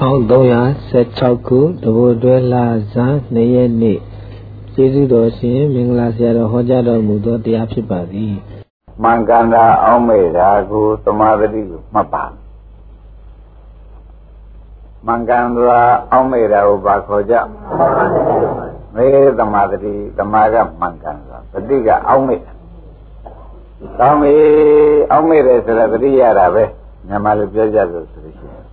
1316ခုတဘိုတွဲလာဇန်2ရက်နေ့ကျေးဇူးတော်ရှင်မင်္ဂလာဆရာတော်ဟောကြားတော်မူသောတရားဖြစ်ပါသည်မင်္ဂန္တာအောင်းမေတာကိုသမာဓိကိုမှတ်ပါမင်္ဂန္တာအောင်းမေတာကိုဘာခေါ်ကြမေသမာဓိသမာကမင်္ဂန္တာပฏิကအောင်းမေတာကောင်းပြီအောင်းမေတယ်ဆိုတော့တတိရတာပဲမြန်မာလိုပြောကြလို့ဆိုလို့ရှိရင်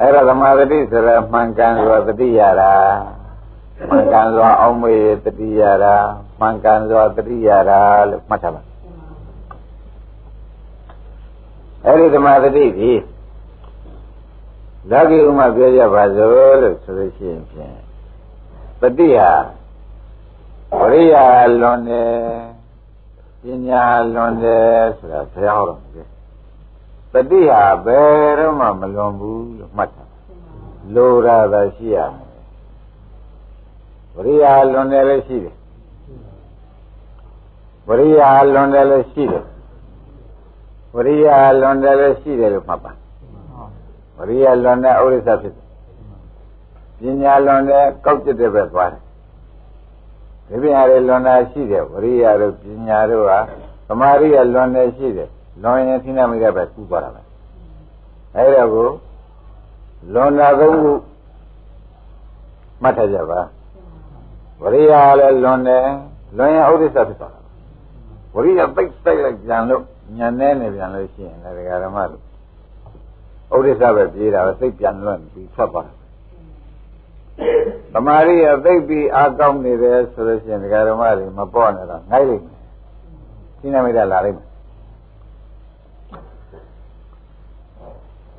အဲ့ဒါသမာဓိဆိုတော့မှန်ကန်စွာတတိရတာမှန်ကန်စွာအောင်းမေတတိရတာမှန်ကန်စွာတတိရတာလို့မှတ်ထားပါအဲ့ဒီသမာဓိကြီးလောကီဥမာပြောကြပါစို့လို့ဆိုလို့ရှိရင်ဖြင့်ပฏิဟာဝရိယလွန်တယ်ပညာလွန်တယ်ဆိုတာဘုရားဟောတော်မူတယ် တတိဟာဘယ်တော့မှမလွန်ဘူးလို့မှတ်တာလိုရာသာရှိရမယ်ဝရိယလွန်တယ်လည်းရှိတယ်ဝရိယလွန်တယ်လည်းရှိတယ်ဝရိယလွန်တယ်လည်းရှိတယ်လို့မှတ်ပါဝရိယလွန်တဲ့ဥရိစ္ဆဖြစ်တယ်ပညာလွန်တဲ့ကောက်ကျတဲ့ဘက်သွားတယ်ဒီပညာတွေလွန်တာရှိတယ်ဝရိယတို့ပညာတို့ဟာသမာဓိကလွန်တယ်ရှိတယ် လွန်ရင်သိနေမိတဲ့ပဲကူးသွားတာပဲအဲဒါကိုလွန်တာသုံးခုမှတ်ထားကြပါဝရိယလည်းလွန်တယ်လွန်ရင်ဥဒိစ္စဖြစ်သွားတာဝရိယပိတ်ပိတ်လိုက်ပြန်လို့ညံနေနေပြန်လို့ရှိရင်လည်းဒကာဓမ္မတို့ဥဒိစ္စပဲပြေးတာပဲစိတ်ပြန်လွတ်ပြီးထွက်သွားတာသမာဓိရသိပြီးအားကောင်းနေတယ်ဆိုလို့ရှိရင်ဒကာဓမ္မတွေမပေါ့နဲ့တော့ငိုက်လိမ့်မယ်ရှင်းနေမိတာလာလိမ့်မယ်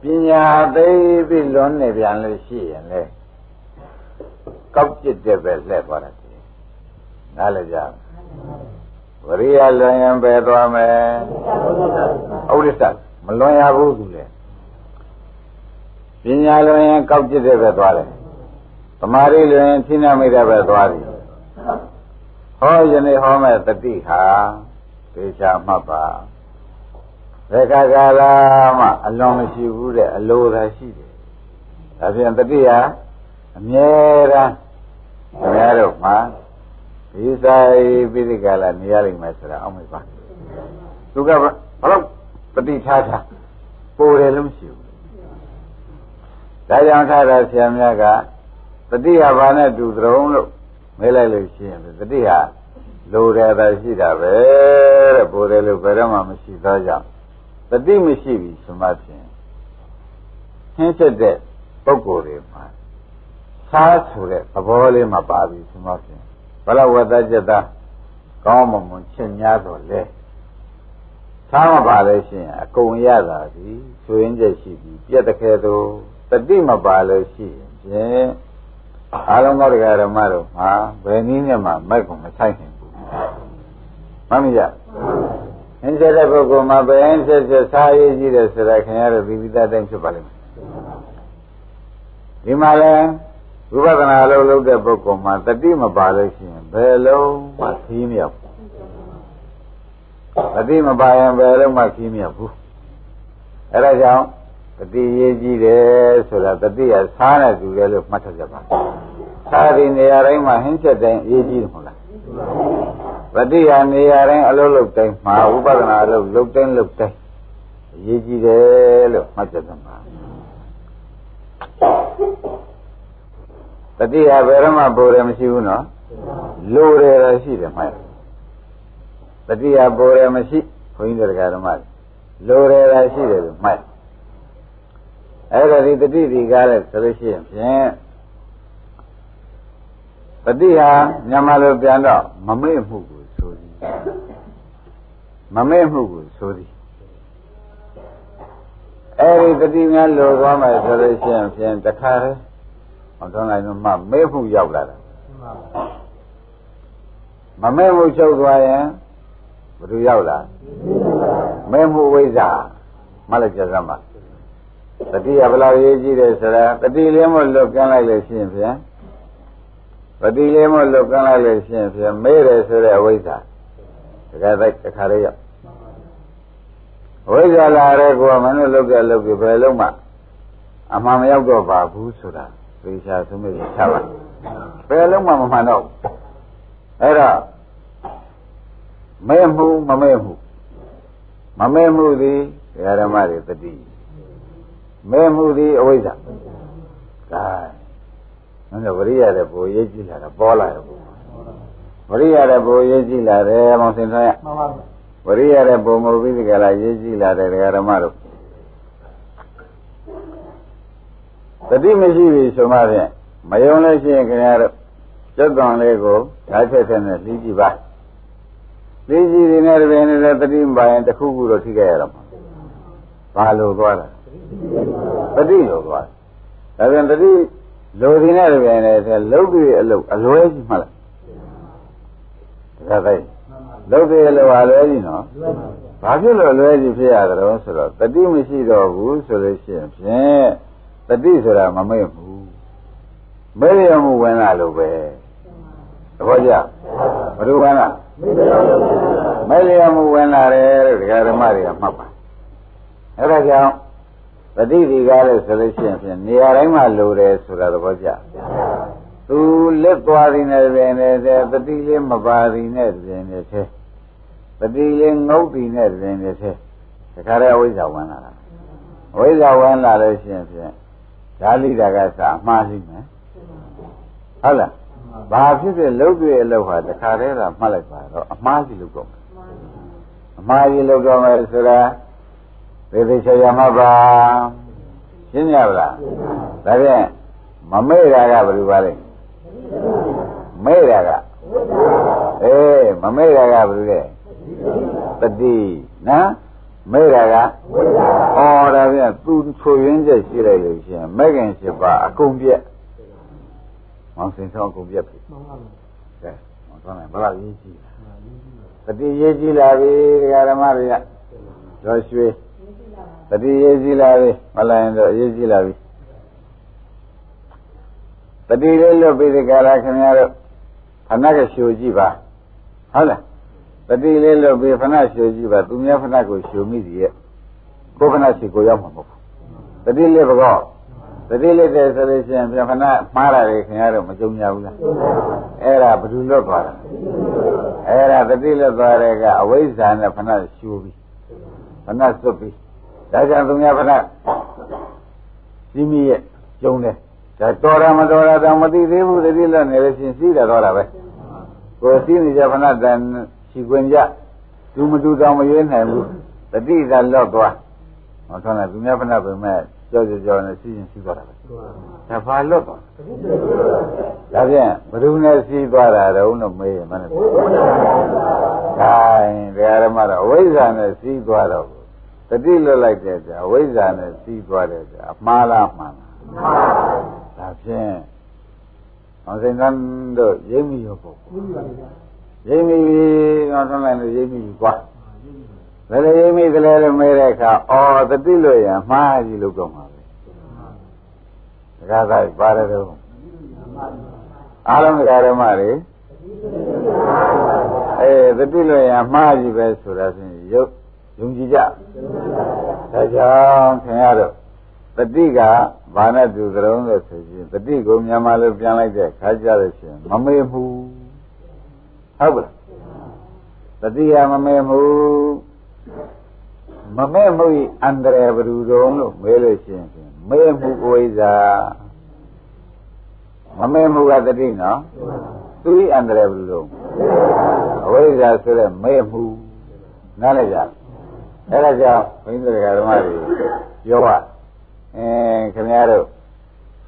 ပညာသိပြီးလွန်နေပြန်လို့ရှိရင်လေကောက်ကျစ်တဲ့ပဲလှည့်သွားတယ်နားလည်ကြဝရိယလွန်ရင်ပဲသွားမယ်ဥဒိစ္စမလွန်ရဘူးသူလေပညာလွန်ရင်ကောက်ကျစ်တဲ့ပဲသွားတယ်သမာဓိလွင်ဖြင်းနာမိတဲ့ပဲသွားပြီဟောယနေ့ဟောမဲ့တတိဟာသေချာမှတ်ပါ ဘယ်ကကာလမှအလွန်မရှိဘူးတဲ့အလိုသာရှိတယ်ဒါဖြင့်တတိဟာအမြဲတမ်းခင်ဗျားတို့မှာဒီဆိုင်ပိဋကလာနေရလိမ့်မယ်ဆိုတာအောက်မေ့ပါသူကဘာလို့ပฏิထားထားပိုတယ်လို့မရှိဘူးဒါကြောင့်ထားတာဆရာများကတတိယဘာနဲ့တူသရုံလို့မဲလိုက်လို့ရှိရင်တတိယလိုတယ်ပဲရှိတာပဲတဲ့ပိုတယ်လို့ဘယ်တော့မှမရှိသောကြောင့် တတိမရှိပြီဆိုမှဖြင့်ဟင်းချက်တဲ့ပုဂ္ဂိုလ်တွေမှာစားဆိုတဲ့သဘောလေးမှပါပြီဆိုမှဖြင့်ဘလဝတ္တจิตကောင်းမွန်မွန်ချင်များတော့လေစားမပါလို့ရှိရင်အကုန်ရတာဒီဆိုရင်ချက်ရှိပြီပြက်တခဲတော့တတိမပါလို့ရှိရင်ဖြင့်အားလုံးသောတရားဓမ္မတို့မှာဘယ်နည်းနဲ့မှမိုက်ကုန်မဆိုင်နိုင်ဘူးမှန်မကြ အင်းဆက်တဲ့ပုဂ္ဂိုလ်မှာဘယ်အင်းဆက်ဆက်စားရည်ကြည့်တယ်ဆိုတာခင်ဗျားတို့ဒီပိသားတိုင်းဖြစ်ပါလိမ့်မယ်ဒီမှာလဲဝိပဿနာအလုပ်လုပ်တဲ့ပုဂ္ဂိုလ်မှာတတိမပါလို့ရှိရင်ဘယ်လုံးမှခီးမရဘူးတတိမပါရင်ဘယ်လုံးမှခီးမရဘူးအဲဒါကြောင့်တတိရေးကြည့်တယ်ဆိုတာတတိကစားနေသူတယ်လို့မှတ်ထားကြပါစားဒီနေရာတိုင်းမှာဟင်းချက်တိုင်းရေးကြည့်တယ်မဟုတ်လား တတိယနေရာတိုင်းအလုပ်လုပ်တိုင်းမှာဥပဒနာအလုပ်လုပ်တိုင်းလုပ်တိုင်းရေးကြည့်တယ်လို့မှတ်ကြပါတတိယဘယ်တော့မှပိုတယ်မရှိဘူးနော်လိုတယ်တော့ရှိတယ်မှတ်တတိယပိုတယ်မရှိခွင်းတရားဓမ္မလိုတယ်တော့ရှိတယ်လို့မှတ်အဲ့ဒါဒီတတိဒီကားလဲဆိုလို့ရှိရင်ဖြင့် တတိဟာမြန်မာလိုပြန်တော့မမေ့မှုကိုဆိုသည်မမေ့မှုကိုဆိုသည်အဲ့ဒီတတိများလိုသွားမယ်ဆိုလို့ရှိရင်ဖြင့်တခါတည်းအောင်ထုံးလိုက်မှမေ့မှုရောက်လာတာမမေ့မှုချုပ်သွားရင်ဘယ်သူရောက်လာမေ့မှုဝိဇ္ဇာမလည်းကြစမ်းပါတတိယဘယ်လောက်ရေးကြည့်တယ်ဆိုတာတတိလေးမလွတ်ကန်းလိုက်လို့ရှိရင်ဖြင့် ပတိလေးမလွတ်ကန်းလိုက်လို့ရှိရင်ဖြင့်မေးတယ်ဆိုတဲ့အဝိဇ္ဇာတခါတိုက်တခါလေးရောက်အဝိဇ္ဇာလာတဲ့ကောမင်းတို့လုတ်တဲ့လုတ်ပြီးဘယ်လုံးမှအမှန်မရောက်တော့ပါဘူးဆိုတာသေချာဆုံးဖြတ်ချပါဘယ်လုံးမှမမှန်တော့အဲ့တော့မဲမှုမမဲမှုမမဲမှုသည်ဓမ္မတွေတတိမဲမှုသည်အဝိဇ္ဇာဒါ နော်ဝရိယတဲ့ဘိုးရေးကြည့်လာတာပေါ်လာတယ်ဘိုးဝရိယတဲ့ဘိုးရေးကြည့်လာတယ်မောင်စင်ထွန်းရမှန်ပါဗျာဝရိယတဲ့ဘုံမဟုတ်ပြီးဒီကလာရေးကြည့်လာတဲ့ဓမ္မတို့တတိမရှိပြီဆိုမှဖြင့်မယုံလို့ရှိရင်ခင်ဗျားတို့ကျွတ်တော်လေးကိုဓာတ်ချက်ချက်နဲ့လှီးကြည့်ပါလှီးကြည့်နေတယ်ပြင်နေတဲ့တတိမပါရင်တစ်ခုခုတော့ထိခဲ့ရတော့မှာဘာလို့သွားတာတတိလို့သွားဒါပြန်တတိ လိုဒီနဲ့ပြင်နေတဲ့လုတ်ပြီးအလုတ်အလွဲကြီးမှလားဒါပဲလုတ်ပြီးအလုတ်အလွဲကြီးနော်ဘာဖြစ်လို့လွဲကြီးဖြစ်ရကြတော့ဆိုတော့တတိမရှိတော့ဘူးဆိုလို့ရှိရင်ဖြင့်တတိဆိုတာမမေ့ဘူးမေ့ရမှုဝင်လာလို့ပဲသဘောကျဘယ်လိုဝင်လာမေ့ရမှုဝင်လာတယ်လို့ဒကာဓမ္မတွေကမှတ်ပါအဲ့ဒါကြောင့် တတိဒီကားလို့ဆိုလို့ရှိရင်ဖြင့်နေရာတိုင်းမှာလိုတယ်ဆိုတာသဘောကျသူလက်သွားရင်းနဲ့ပြင်နေတဲ့တတိလေးမပါရင်းနဲ့ပြင်နေသေးတတိလေးငုတ်ပြီးနဲ့ပြင်နေသေးတခါတည်းအဝိဇ္ဇာဝင်လာတာအဝိဇ္ဇာဝင်လာလို့ရှိရင်ဖြင့်ဓာလိတာကစာအမှားရှိမယ်ဟုတ်လားဘာဖြစ်ဖြစ်လုတ်တွေ့အလုပ်ဟာတခါတည်းကမှတ်လိုက်ပါတော့အမှားကြီးလုတ်တော့မယ်အမှားကြီးလုတ်တော့မယ်ဆိုတာ သေသေးချာချာမှတ်ပါရှင်းကြပါလားဒါဖြင့်မမေ့တာကဘယ်လိုပါလဲမေ့တာကအေးမမေ့တာကဘယ်လိုလဲတတိနော်မေ့တာကဩော်ဒါပြန်သူချိုရင်းချက်ရှိလိုက်လို့ရှိရင်မဲခင်ရှိပါအကုန်ပြက်မောင်စင်ဆောင်အကုန်ပြက်ပြီမှန်ပါဘူးကဲမောင်သွားမယ်ဘယ်လောက်ရေးကြည့်တတိရေးကြည့်လာပြီဒကာဓမ္မတွေကတော့ရွှေ တတိရေးကြည့်လာပြီမလာရင်တော့ရေးကြည့်လာပြီတတိလေးလွတ်ပြီးဒီကရာခင်ဗျားတို့ခဏကရှိုကြည့်ပါဟုတ်လားတတိလေးလွတ်ပြီးခဏရှိုကြည့်ပါသူများခဏကိုရှိုမိစီရဲ့ကိုခဏရှိကိုရောက်မှာမဟုတ်ဘူးတတိလေးဘောတတိလေးတည်းဆိုလို့ရှိရင်ပြန်ခဏမှားတာလေခင်ဗျားတို့မကြုံကြဘူးလားအဲ့ဒါဘယ်သူလွတ်သွားတာအဲ့ဒါတတိလွတ်သွားတဲ့ကအဝိဇ္ဇာနဲ့ခဏရှိုပြီးခဏစွတ်ပြီး ဒါကြောင့်သူများခဏစီးမိရဲ့ကျုံတယ်ဒါတော်တာမတော်တာတော့မသိသေးဘူးတတိလက်နေလို့ရှိရင်စီးတယ်တော့တာပဲကိုယ်စီးနေကြဖဏတန်ရှိခွင်ကြသူမတူတောင်မရွေးနိုင်ဘူးတတိကလော့သွားဟောထားတယ်သူများဖဏပဲမဲ့ကြောက်ကြောက်နဲ့စီးရင်စီးသွားတာပဲဒါဘာလော့သွားဒါဖြင့်ဘယ်သူနဲ့စီးသွားတာတုံးလို့မေးရင်မနဲ့ဒါရင်ဒကာရမတော့အဝိဇ္ဇာနဲ့စီးသွားတော့ တတိလွတ်လိုက်တဲ့ကြာအဝိဇ္ဇာနဲ့စီးသွားတဲ့ကြာအမှားလားမှန်လားမှန်ပါဒါဖြင့်အောင်စိန်ကန်းတို့ရိပ်မိရောပေါ့ရိပ်မိပြီတော့ဆုံးလိုက်လို့ရိပ်မိပြီကွာဘယ်လိုရိပ်မိကလေးလို့မေးတဲ့အခါအော်တတိလို့ရမှားကြီးလို့တော့မှာပဲဒါကသာပါတယ်တော့အားလုံးဓမ္မတွေအေးတတိလို့ရမှားကြီးပဲဆိုတာဖြင့်ရုပ် ယုံကြည်ကြဒါကြောင့်ခင်ဗျားတို့တတိကဘာနဲ့တူကြုံလို့ဆိုရင်တတိကိုမြန်မာလိုပြန်လိုက်တဲ့ခါကြလို့ရှိရင်မမေ့မှုဟုတ်ပါလားတတိကမမေ့မှုမမေ့မှုဤအန္တရာယ်ဘယ်သူတုံးလို့မေးလို့ရှိရင်မေ့မှုကိုဣဇာမမေ့မှုကတတိနော်သူဤအန္တရာယ်ဘယ်သူတုံးအဝိဇ္ဇာဆိုတဲ့မေ့မှုနားလည်ကြ အဲ့ဒါကြောင့်ဘုန်းကြီးတွေကဓမ္မတွေပြောပါအဲခင်ဗျားတို့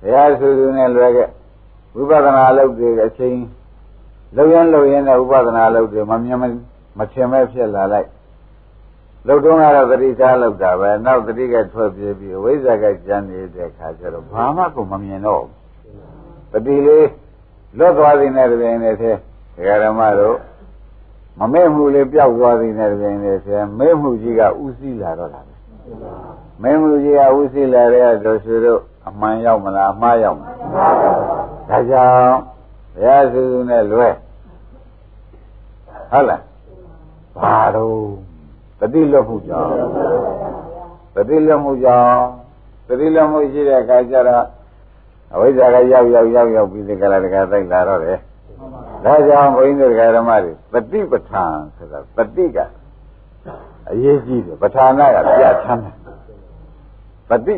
ဘုရားဆူဆူနဲ့လွယ်ခဲ့ဝိပဿနာလုပ်တွေအချိန်လုံရင်လုံရင်နဲ့ဥပဒနာလုပ်တွေမမြင်မထင်မဲ့ဖြစ်လာလိုက်လုံတုံးကတော့သတိထားလောက်တာပဲနောက်သတိကထွက်ပြေးပြီးအဝိဇ္ဇာကကျန်နေတဲ့ခါကျတော့ဘာမှကိုမမြင်တော့ဘူးတတိလေးလွတ်သွားသည်နဲ့တပြိုင်တည်းသေးဒကာရမတို့ မမဲ့မှုလေးပျောက်သွားသည်နဲ့တပြိုင်တည်းသေးမဲ့မှုကြီးကဥသိလာတော့တာပဲမင်းမှုကြီးကဥသိလာတဲ့တို့ဆိုတော့အမှန်ရောက်မလားအမှားရောက်မလားဒါကြောင့်ဘုရားစုစုနဲ့လွဲဟုတ်လားဘာတော့တတိလွတ်မှုကြောင့်တတိလွတ်မှုကြောင့်သတိလုံးမှုရှိတဲ့အခါကျတော့အဝိဇ္ဇာကရောက်ရောက်ရောက်ရောက်ပြီးဒီကလာတကတိုက်လာတော့တယ် ဒါကြောင့်ဘုန်းကြီးတို့ဓမ္မတွေပฏิပဋ္ဌာန်ဆိုတာပฏิကအရေးကြီးတယ်ပဋ္ဌာနာကပြချမ်းတယ်ပฏิ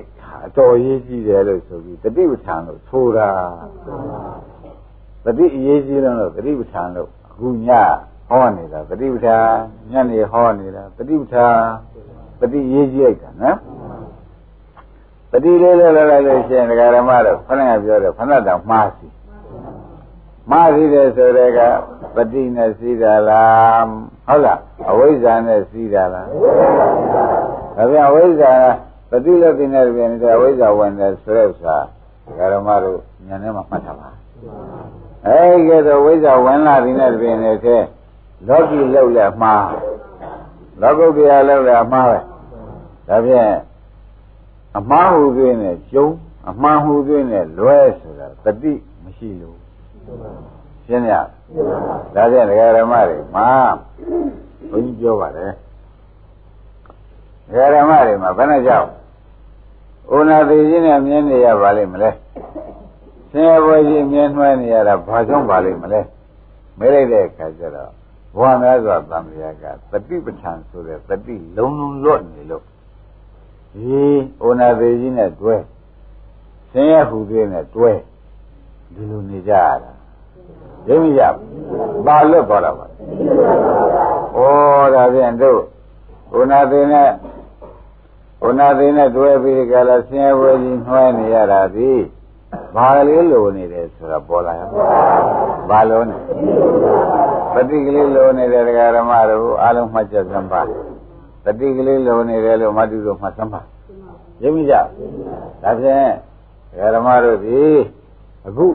အတော်အရေးကြီးတယ်လို့ဆိုပြီးပฏิပဋ္ဌာန်လို့ဆိုတာပฏิအရေးကြီးတယ်လို့ပฏิပဋ္ဌာန်လို့အခုညဟောနေတာပฏิပဋ္ဌာန်ညနေဟောနေတာပฏิပဋ္ဌာန်ပฏิအရေးကြီးလိုက်တာနော်ပฏิလေးလေးလိုက်လို့ရှိရင်ဒကာရမတို့ခဏကပြောတယ်ခဏတောင်မှားစီ မှားစီတယ်ဆိုတဲ့ကပฏิနဲ့စီးတာလားဟုတ်လားအဝိဇ္ဇာနဲ့စီးတာလားဒါပြန်အဝိဇ္ဇာပฏิလက်တင်တဲ့ပြန်တဲ့အဝိဇ္ဇာဝင်တယ်ဆိုတဲ့ဥစ္စာဒကာရမတို့ဉာဏ်ထဲမှာမှတ်ထားပါအဲဒီကဲတော့ဝိဇ္ဇာဝင်လာပြီနဲ့ပြင်နေတဲ့လောကီလောက်လက်မှားလောကုတ္တရာလောက်လက်မှားပဲဒါဖြင့်အမှားဟုသွင်းနဲ့ကျုံအမှားဟုသွင်းနဲ့လွဲဆိုတာတတိမရှိလို့ ရှင်းရဒါဖြင့်ဒကာရမတွေမှာဘုန်းကြီးပြောပါတယ်ဒကာရမတွေမှာဘယ်နဲ့ကြောက်ဥနာသေးခြင်းနဲ့မြင်နေရပါလိမ့်မလဲဆင်းရဲပွဲကြီးမြင်နှွဲနေရတာဘာကြောင့်ပါလိမ့်မလဲမဲလိုက်တဲ့အခါကျတော့ဘဝများစွာသံဃာကတတိပဋ္ဌာန်ဆိုတဲ့တတိလုံးလုံးလွတ်နေလို့ဒီဩနာသေးကြီးနဲ့တွဲဆင်းရဲဟူသေးနဲ့တွဲဒီလိုနေကြရတာ သိမိကြပါလွတ်သွားတာပါဩဒါဖြင့်တို့ဩနာသေးနဲ့ဩနာသေးနဲ့တွဲပြီးကြလားဆင်းရဲဝဲကြီးနှွှဲနေရတာဒီဘာလေးလိုနေတယ်ဆိုတာပေါ်လာရဘာလို့နေပฏิကလေးလိုနေတဲ့ဒကာရမတို့အားလုံးမှတ်ချက်စမ်းပါတတိကလေးလုံနေတယ်လို့မတုတို့မှတ်သမ်းပါရမိကြဒါဖြင့်ဓမ္မတို့ဒီအခု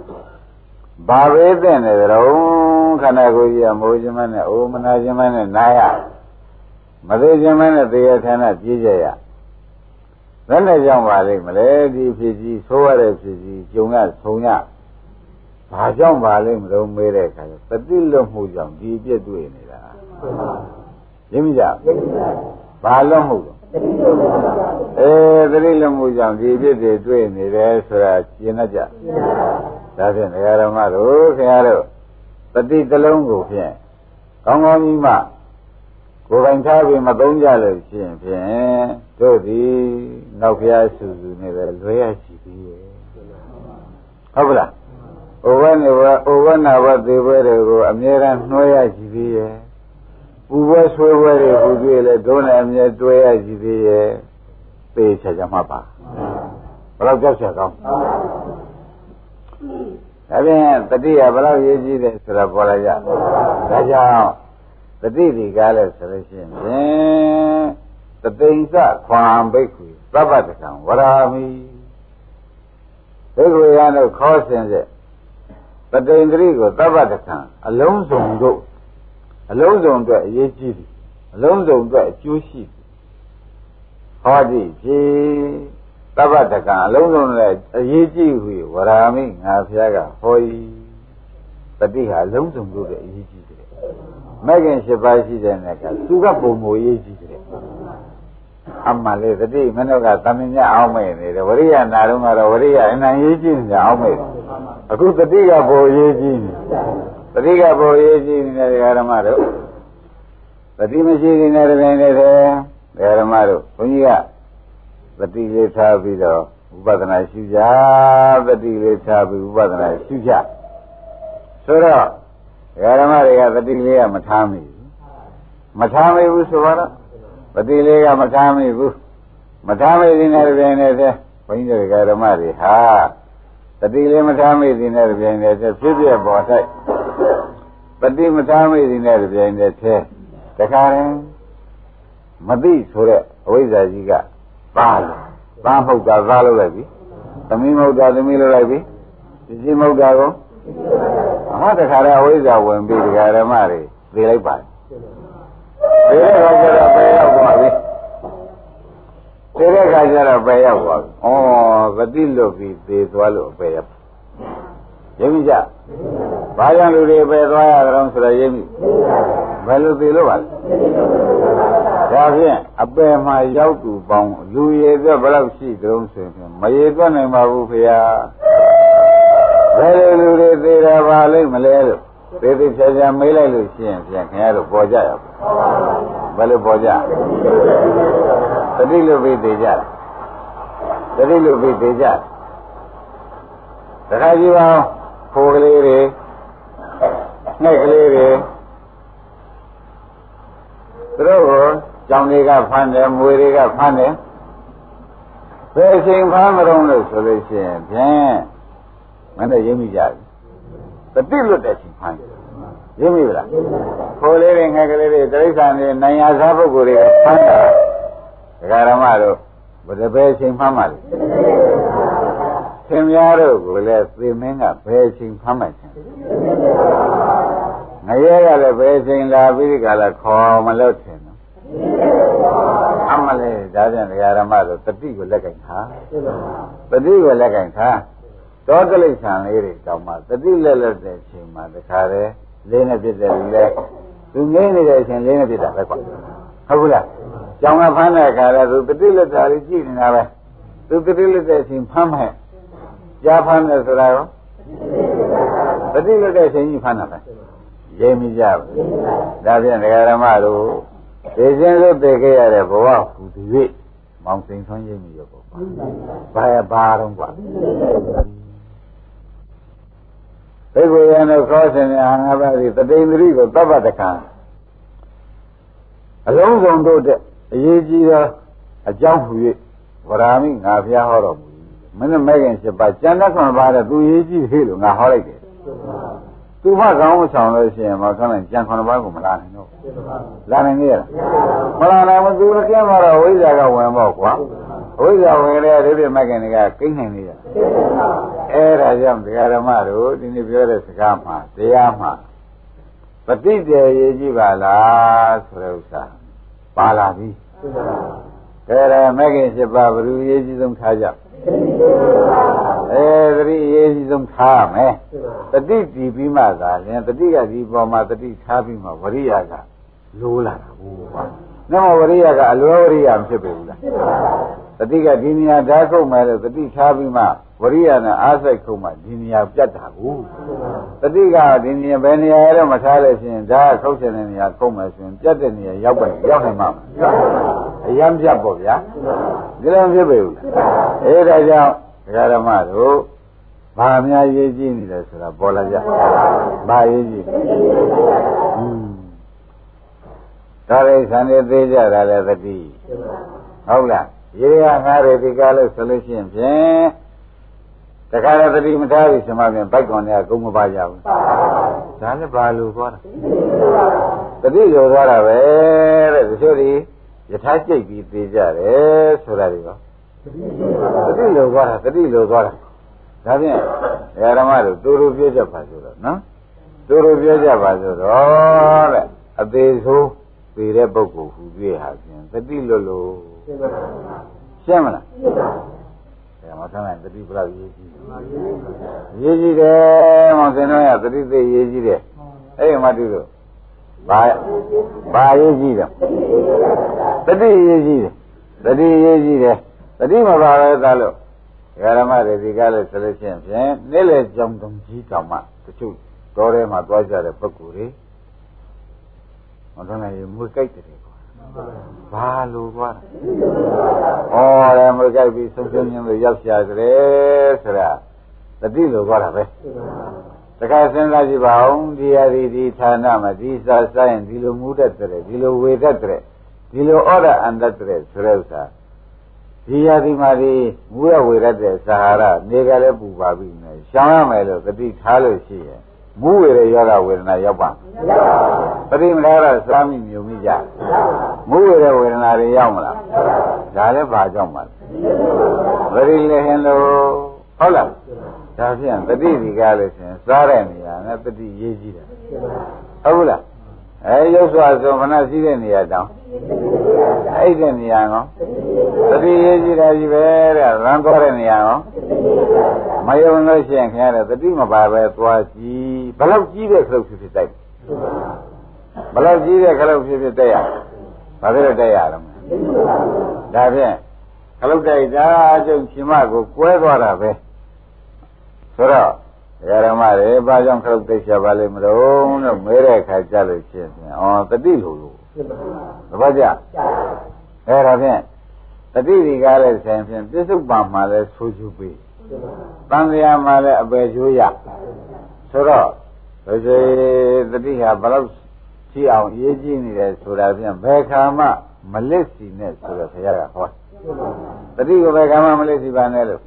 ဘာပဲတဲ့နေကြတော့ခန္ဓာကိုယ်ကြီးကမိုးခြင်းမနဲ့အိုမနာခြင်းမနဲ့နာရမသေးခြင်းမနဲ့သေရဌာနပြေးကြရဘယ်နဲ့ကြောင့်ပါလိမ့်မလဲဒီဖြစ်ကြီးသိုးရတဲ့ဖြစ်ကြီးဂျုံရဆုံရဘာကြောင့်ပါလိမ့်မလို့မေးတဲ့အခါပฏิလွတ်မှုကြောင့်ဒီပြည့်တွေ့နေတာရင်းမကြဘာလို့မှုလို့အဲသတိလွတ်မှုကြောင့်ဒီပြည့်တွေတွေ့နေတယ်ဆိုတာရှင်းတတ်ကြ ဒါဖြင့်ဒကာရမတို့ခင်ဗျားတို့ပฏิတလုံးကိုဖြင့်ကောင်းကောင်းကြီးမှကိုယ်ပိုင်ထားပြီးမသုံးကြလို့ရှိရင်ဖြင့်တို့ဒီနောက်ဖျားဆူဆူနေပဲလွဲရရှိသေးရဲ့ဟုတ်ကလားဩဝနေဝဩဝနာဝသေဘွဲတွေကိုအမြဲတမ်းနှွှဲရရှိသေးရဲ့ပူပွဲဆွေးပွဲတွေဟူတွေ့လဲဒုနဲ့အမြဲတွဲရရှိသေးရဲ့သေချာချာမှပါဘယ်တော့ကြောက်ချာကောင်း ဒါပြန်တတိယဘယ်လောက်ရေးကြည့်တယ်ဆိုတာပေါ်လာကြဒါကြောင့်တတိဒီကားလဲဆိုလို့ရှိရင်ဖြင့်တသိဉ္စခွန်ဘိက္ခုသဗ္ဗတကံဝရာမိဘိက္ခုရတို့ခေါ်စင်တဲ့တတိန္ဒရိကိုသဗ္ဗတကံအလုံးစုံတို့အလုံးစုံအတွက်အရေးကြီးသည်အလုံးစုံအတွက်အကျိုးရှိသည်ဟောဒီဖြေ သဗ္ဗတကံအလုံးစုံနဲ့အရေးကြီးဟူဝရာမိငါဖျားကဟောဤတတိဟာအလုံးစုံတို့ရဲ့အရေးကြီးတယ်မဲ့ခင်၈ပါးရှိတဲ့နဲ့ကသူကပုံမူရေးကြီးတယ်အမှန်လေတတိမနောကသမင်မြအောင်မဲ့နေတယ်ဝရိယနာတော့ကတော့ဝရိယအနံရေးကြီးနေအောင်မဲ့အခုတတိကပုံရေးကြီးနေတတိကပုံရေးကြီးနေတဲ့ဓမ္မတို့တတိမရှိနေတဲ့တွင်လည်းဓမ္မတို့ဘုန်းကြီးက တတိလေးထားပြီးတော့ဥပဒနာရှုကြတတိလေးထားပြီးဥပဒနာရှုကြဆိုတော့ဓမ္မတွေကတတိလေးကမထားမိဘူးမထားမိဘူးဆိုတော့ပတိလေးကမထားမိဘူးမထားမိသေးတဲ့ပြင်နေတဲ့ဘုန်းကြီးတွေကဓမ္မတွေဟာပတိလေးမထားမိသေးတဲ့ပြင်နေတဲ့ဖြစ်ဖြစ်ပေါ်တိုက်ပတိမထားမိသေးတဲ့ပြင်နေတဲ့တခါရင်မသိဆိုတဲ့အဝိဇ္ဇာကြီးက ပါလို့ပါမဟုတ်တာသားလို့လိုက်ပြီသမီးမဟုတ်တာသမီးလို့လိုက်ပြီဒီကြီးမဟုတ်တာကိုဟောတခါတော့အဝိဇ္ဇာဝင်ပြီးဒကာဓမ္မတွေသိလိုက်ပါတယ်သိတဲ့ခါကျတော့ပဲရောက်သွားပြီသိတဲ့ခါကျတော့ပဲရောက်သွားပြီဩဂတိလွတ်ပြီးသေသွားလို့ပဲရောက် ရမိကြဘာကြောင့်လူတွေပဲသွားရကြအောင်ဆိုတော့ရမိဘယ်လိုသေလို့ပါလဲဒဒါဖြင့်အပယ်မှာရောက်သူပေါင်းလူရည်အတွက်ဘယ်လောက်ရှိကြုံဆိုရင်မရည်သွက်နိုင်ပါဘူးဖေဟာဘယ်လိုလူတွေသေးတာပါလိမ့်မလဲလို့သေသေးချာချာမေးလိုက်လို့ရှိရင်ပြန်ခင်ဗျားတို့ပေါ်ကြရပါဘယ်လိုပေါ်ကြတတိလူပြီးသေးကြတတိလူပြီးသေးကြတခါကြီးပါ ဖိုးကလေးတွေငှက်ကလေးတွေသူတို့ကိုကြောင်တွေကဖမ်းတယ်မွေတွေကဖမ်းတယ်ဘယ်အချိန်ဖမ်းမလို့လို့ဆိုလို့ရှိရင်ဖြင့်မနဲ့ရင်းမိကြပြီတတိလွတ်တဲ့အချိန်ဖမ်းတယ်ရင်းမိဗလားခိုးလေးတွေငှက်ကလေးတွေတိရစ္ဆာန်တွေနိုင်ရစားပုဂ္ဂိုလ်တွေကဖမ်းတာဒကာရမတို့ဘယ်ဘယ်အချိန်ဖမ်းမှလဲ သင်များတို့ကိုလည်းသေမင်းကဘယ်အချိန်ဖမ်းမှချင်းငရဲကလည်းဘယ်အချိန်လာပြီးဒီကလာခေါ်မလို့ထင်တော့အမလေးဒါပြန်ဒကာရမတို့တတိကိုလက်ကင်ထားတတိကိုလက်ကင်ထားတောတလိษံလေးတွေတောင်မှတတိလက်လက်တဲ့အချိန်မှာတခါတည်းလေးနဲ့ပြည့်တယ်လူလဲသူငိမ့်နေတဲ့အချိန်လေးနဲ့ပြည့်တာပဲကွာဟုတ်ဘူးလားကျောင်းကဖမ်းတဲ့အခါလဲသူတတိလက်တာလေးကြည့်နေတာပဲသူတတိလက်တဲ့အချိန်ဖမ်းမဲ့ ကြားဖမ်းတယ်ဆိုတာရောတတိလက်တဲ့အချိန်ကြီးဖမ်းတာပဲရိပ်မိကြပါဒါဖြင့်ဒကာရမတို့ဒေဇင်းလို့တည်ခဲ့ရတဲ့ဘဝဟူသည်၍မောင်စိန်ဆွမ်းရိပ်မိရောပေါ့ဘာရဘာတော့ကွာဘိက္ခုယံတို့ခေါ်စဉ်အာငါပါတိတတိန္ဒရိကိုသဗ္ဗတကံအလုံးစုံတို့တဲ့အရေးကြီးသောအကြောင်းဟူ၍ဗရာမိငါဖျားဟောတော်မူ မင်းမဲ့ခင်7ပါးကျန်တဲ့ခွန်ပါတဲ့သူရေးကြီးသေးလို့ငါဟောလိုက်တယ်သူမကောင်းဆောင်လို့ရှိရင်မကောင်းရင်ကြံခွန်ပါးကိုမလာနိုင်တော့လာနိုင်ကြရလားမလာနိုင်ဘူးသူကင်းတော့ဝိဇ္ဇာကဝင်ပေါ့ကွာဝိဇ္ဇာဝင်တဲ့ဒီပြမဲ့ခင်တွေကကိန်းနိုင်နေရအဲ့ဒါကြောင့်ဒကာဓမ္မတို့ဒီနေ့ပြောတဲ့စကားမှာတရားမှာပฏิတေရေးကြည့်ပါလားဆိုတဲ့ဥစ္စာပါလာပြီ ဒါရမဲ့ခင်7ပါးဘယ်လိုရေးကြီးဆုံးထားကြအဲသတိရေးကြီးဆုံးထားမယ်တတိတည်ပြီးမှသာလင်တတိကဒီပေါ်မှာတတိထားပြီးမှဝရိယကလိုးလာတာဟုတ်ပါနမဝရိယကအလွယ်ဝရိယမဖြစ်ပေဘူးလား တတိကဒီနေရာဓာတ်ခုတ်မယ်လို့တတိထားပြီးမှဝရိယနဲ့အားစိတ်ခုတ်မှဒီနေရာပြတ်တာကိုတတိကဒီနေရာဘယ်နေရာရဲမထားလို့ရှိရင်ဓာတ်ခုတ်ချင်တဲ့နေရာခုတ်မယ်ဆိုရင်ပြတ်တဲ့နေရာရောက်ပဲရောက်နိုင်မှာအယံပြတ်ပေါ့ဗျာဒီလိုဖြစ်ပေဘူးလားအဲဒါကြောင့်ဒကာဓမ္မတို့ဘာများရေးကြည့်နေလဲဆိုတာပေါ်လာကြဘာရေးကြည့်อืมဒါရိသံနေသေးကြတာလည်းသတိဟုတ်လား ရေရငါးတွေဒီကားလို့ဆိုလို့ရှိရင်ဖြင့်တခါတော့သတိမထားဘူးရှင်မပြန်ဘိုက်ကွန်တွေကကုန်းမပါကြဘူးဒါလည်းဘာလို့သွားတာသတိလိုသွားတာပဲတဲ့တချို့ဒီယထာကြိတ်ပြီးသေးကြတယ်ဆိုတာတွေရောသတိလိုသွားတာသတိလိုသွားတာဒါဖြင့်ဓမ္မတို့တူတူပြောကြပါဆိုတော့နော်တူတူပြောကြပါဆိုတော့တဲ့အသေးဆုံးပေတဲ့ပုဂ္ဂိုလ်ဟူ၍ဟာဖြင့်တတိလွတ်လို့ ရှင်းမလားရှင်းပါဒါမှဆန်းလိုက်တတိပလောက်ရေးကြည့်ရေးကြည့်တယ်မောင်စင်တို့ရတတိသိရေးကြည့်တယ်အဲ့ဒီမှတူလို့ဘာဘာရေးကြည့်တယ်တတိရေးကြည့်တယ်တတိရေးကြည့်တယ်တတိမပါပဲသားလို့ဓမ္မတွေဒီကားလို့ဆိုလို့ရှိရင်ဖြင့်နေ့လေကြောင်တုံကြီးတောင်မှတချို့တော်ထဲမှာသွားကြတဲ့ပုဂ္ဂိုလ်တွေမတော်နိုင်မွေကြိုက်တယ်ကွာ ဘာလို့ကွာဩတယ်မွေကြိုက်ပြီးဆုံးဆုံးချင်းလို့ရောက်ရှာကြတယ်ဆိုတာတတိလို့ကွာတာပဲတခါစဉ်းစားကြည့်ပါဦးဒီရဒီဒီဌာနမှာဒီစာဆိုင်ဒီလိုမူတတ်တယ်ဒီလိုဝေတတ်တယ်ဒီလိုဩရအန္တတ်တယ်ဆိုတဲ့ဥစ္စာဒီရဒီမှာဒီမူရဝေရတဲ့သဟာရနေကလည်းပူပါပြီနဲ့ရှောင်းရမယ်လို့တတိထားလို့ရှိရင် မူးဝေတဲ့ယောဂဝေဒနာရောက်ပါပရိမလားတော့စားမိမြုံမိကြမူးဝေတဲ့ဝေဒနာတွေရောက်မလားဒါလည်းဘာကြောင့်ပါလဲပရိလည်းဟင်လို့ဟုတ်လားဒါဖြင့်တတိဒီကားလို့ရှင်စားတဲ့နေရာနဲ့တတိရေးကြည့်တယ်ဟုတ်ဘူးလား အဲရုပ်စွာဆိုမနာရှိတဲ့နေရာတောင်အဲ့တဲ့နေရာကောတတိရေးကြည့်တာကြီးပဲတဲ့ရန်သွားတဲ့နေရာကောမယုံလို့ရှိရင်ခင်ဗျားတို့တတိမပါပဲသွားကြည့်ဘလောက်ကြီးတဲ့ခလုတ်ဖြစ်ဖြစ်တိုက်ဘလောက်ကြီးတဲ့ခလုတ်ဖြစ်ဖြစ်တိုက်ရဘဘာဖြစ်လို့တိုက်ရတော့မလဲဒါဖြင့်ခလုတ်တိုက်တာအကျုံရှင်မကိုကွဲသွားတာပဲဆိုတော့ ဒကာရမတွေဘာကြောင့်ခလုတ်တိုက်ချပါလိမ့်မလို့လို့မဲတဲ့အခါကြလို့ရှင်းပြန်ဩတတိလို့လို့သဘောကျအဲဒါဖြင့်တတိဒီကားလည်းဆိုင်ဖြင့်ပြစ္ဆုတ်ပံမှာလည်းဆိုးချူပေးတန်လျာမှာလည်းအပယ်ချိုးရဆိုတော့ဒါဆိုတတိဟာဘယ်လောက်ရှိအောင်ရေးကြည့်နေတယ်ဆိုတာဖြင့်ဘယ်ခါမှမလစ်စီနဲ့ဆိုတော့ဘုရားကဟောတတိကိုဘယ်ခါမှမလစ်စီပါနဲ့လို့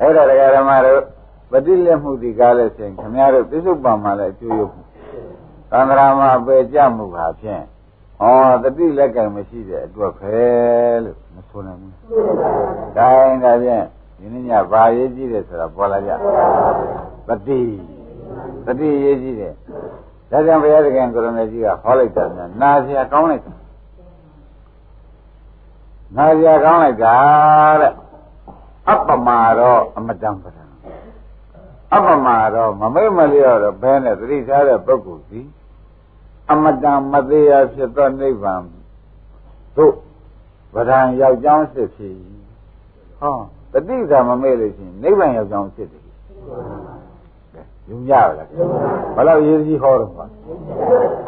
အဲ့ဒါတရားဓမ္မတို့ ပฏิလက်မှုဒီကားလည်းဆိုင်ခင်ဗျားတို့ပြစ္ဆုတ်ပံမှာလည်းအကျိုးရုပ်သန္တရာမှာပယ်ကြမှုဟာဖြင့်ဩတတိလက်ကံမရှိတဲ့အတွက်ပဲလို့မဆိုနိုင်ဘူး။ဒါရင်ဒါဖြင့်ဒီနေ့ညဘာရေးကြည့်တယ်ဆိုတာပေါ်လာကြ။တတိတတိရေးကြည့်တယ်။ဒါကြောင့်ဘုရားသခင်ကိုရမေကြီးကဟောလိုက်တာများနာစရာကောင်းလိုက်တာ။နာစရာကောင်းလိုက်တာတဲ့အပ္ပမာတော့အမတံပဒံ အပ္ပမာတော့မမိတ်မလျော့တော့ဘဲနဲ့သတိထားတဲ့ပုဂ္ဂိုလ်စီအမတန်မသေးရဖြစ်သောနိဗ္ဗာန်တို့ဗဒံရောက်ကြောင်းစစ်ဖြစ်ဟောတတိကမမေ့လို့ရှိရင်နိဗ္ဗာန်ရောက်ကြောင်းစစ်တယ်ယူကြပါလားဘယ်လောက်ရေးကြီးဟောတော့ပါ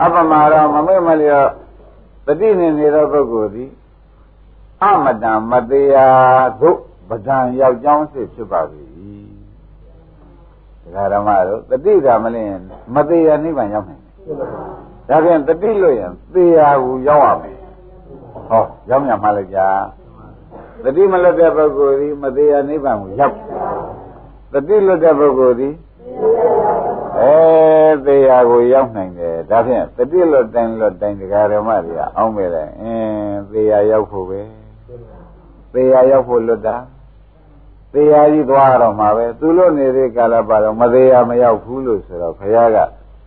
အပမရောမမေ့မလျော့တတိနေနေသောပုဂ္ဂိုလ်သည်အမတန်မသေးရတို့ဗဒံရောက်ကြောင်းစစ်ဖြစ်ပါပြီဒကာ ဓမ္မတို့တတိကမလင်းမသေးရနိဗ္ဗာန်ရောက်နိုင်ဒါဖြင့်တတိလို့ရင်သေရာကိုရောက်ရမယ်ဟောရောက်မြမှလိုက်ကြတတိမလွတ်တဲ့ပုဂ္ဂိုလ်ဒီမသေးရာနိဗ္ဗာန်ကိုရောက်တတိလွတ်တဲ့ပုဂ္ဂိုလ်ဒီအဲသေရာကိုရောက်နိုင်တယ်ဒါဖြင့်တတိလွတ်တိုင်းလွတ်တိုင်းတရားဓမ္မတွေကအောင်းမဲ့တယ်အင်းသေရာရောက်ဖို့ပဲသေရာရောက်ဖို့လွတ်တာ သေရာကြီးသွားတော့မှာပဲသူလို့နေတဲ့ကာလပါတော့မသေးရာမရောက်ဘူးလို့ဆိုတော့ခရက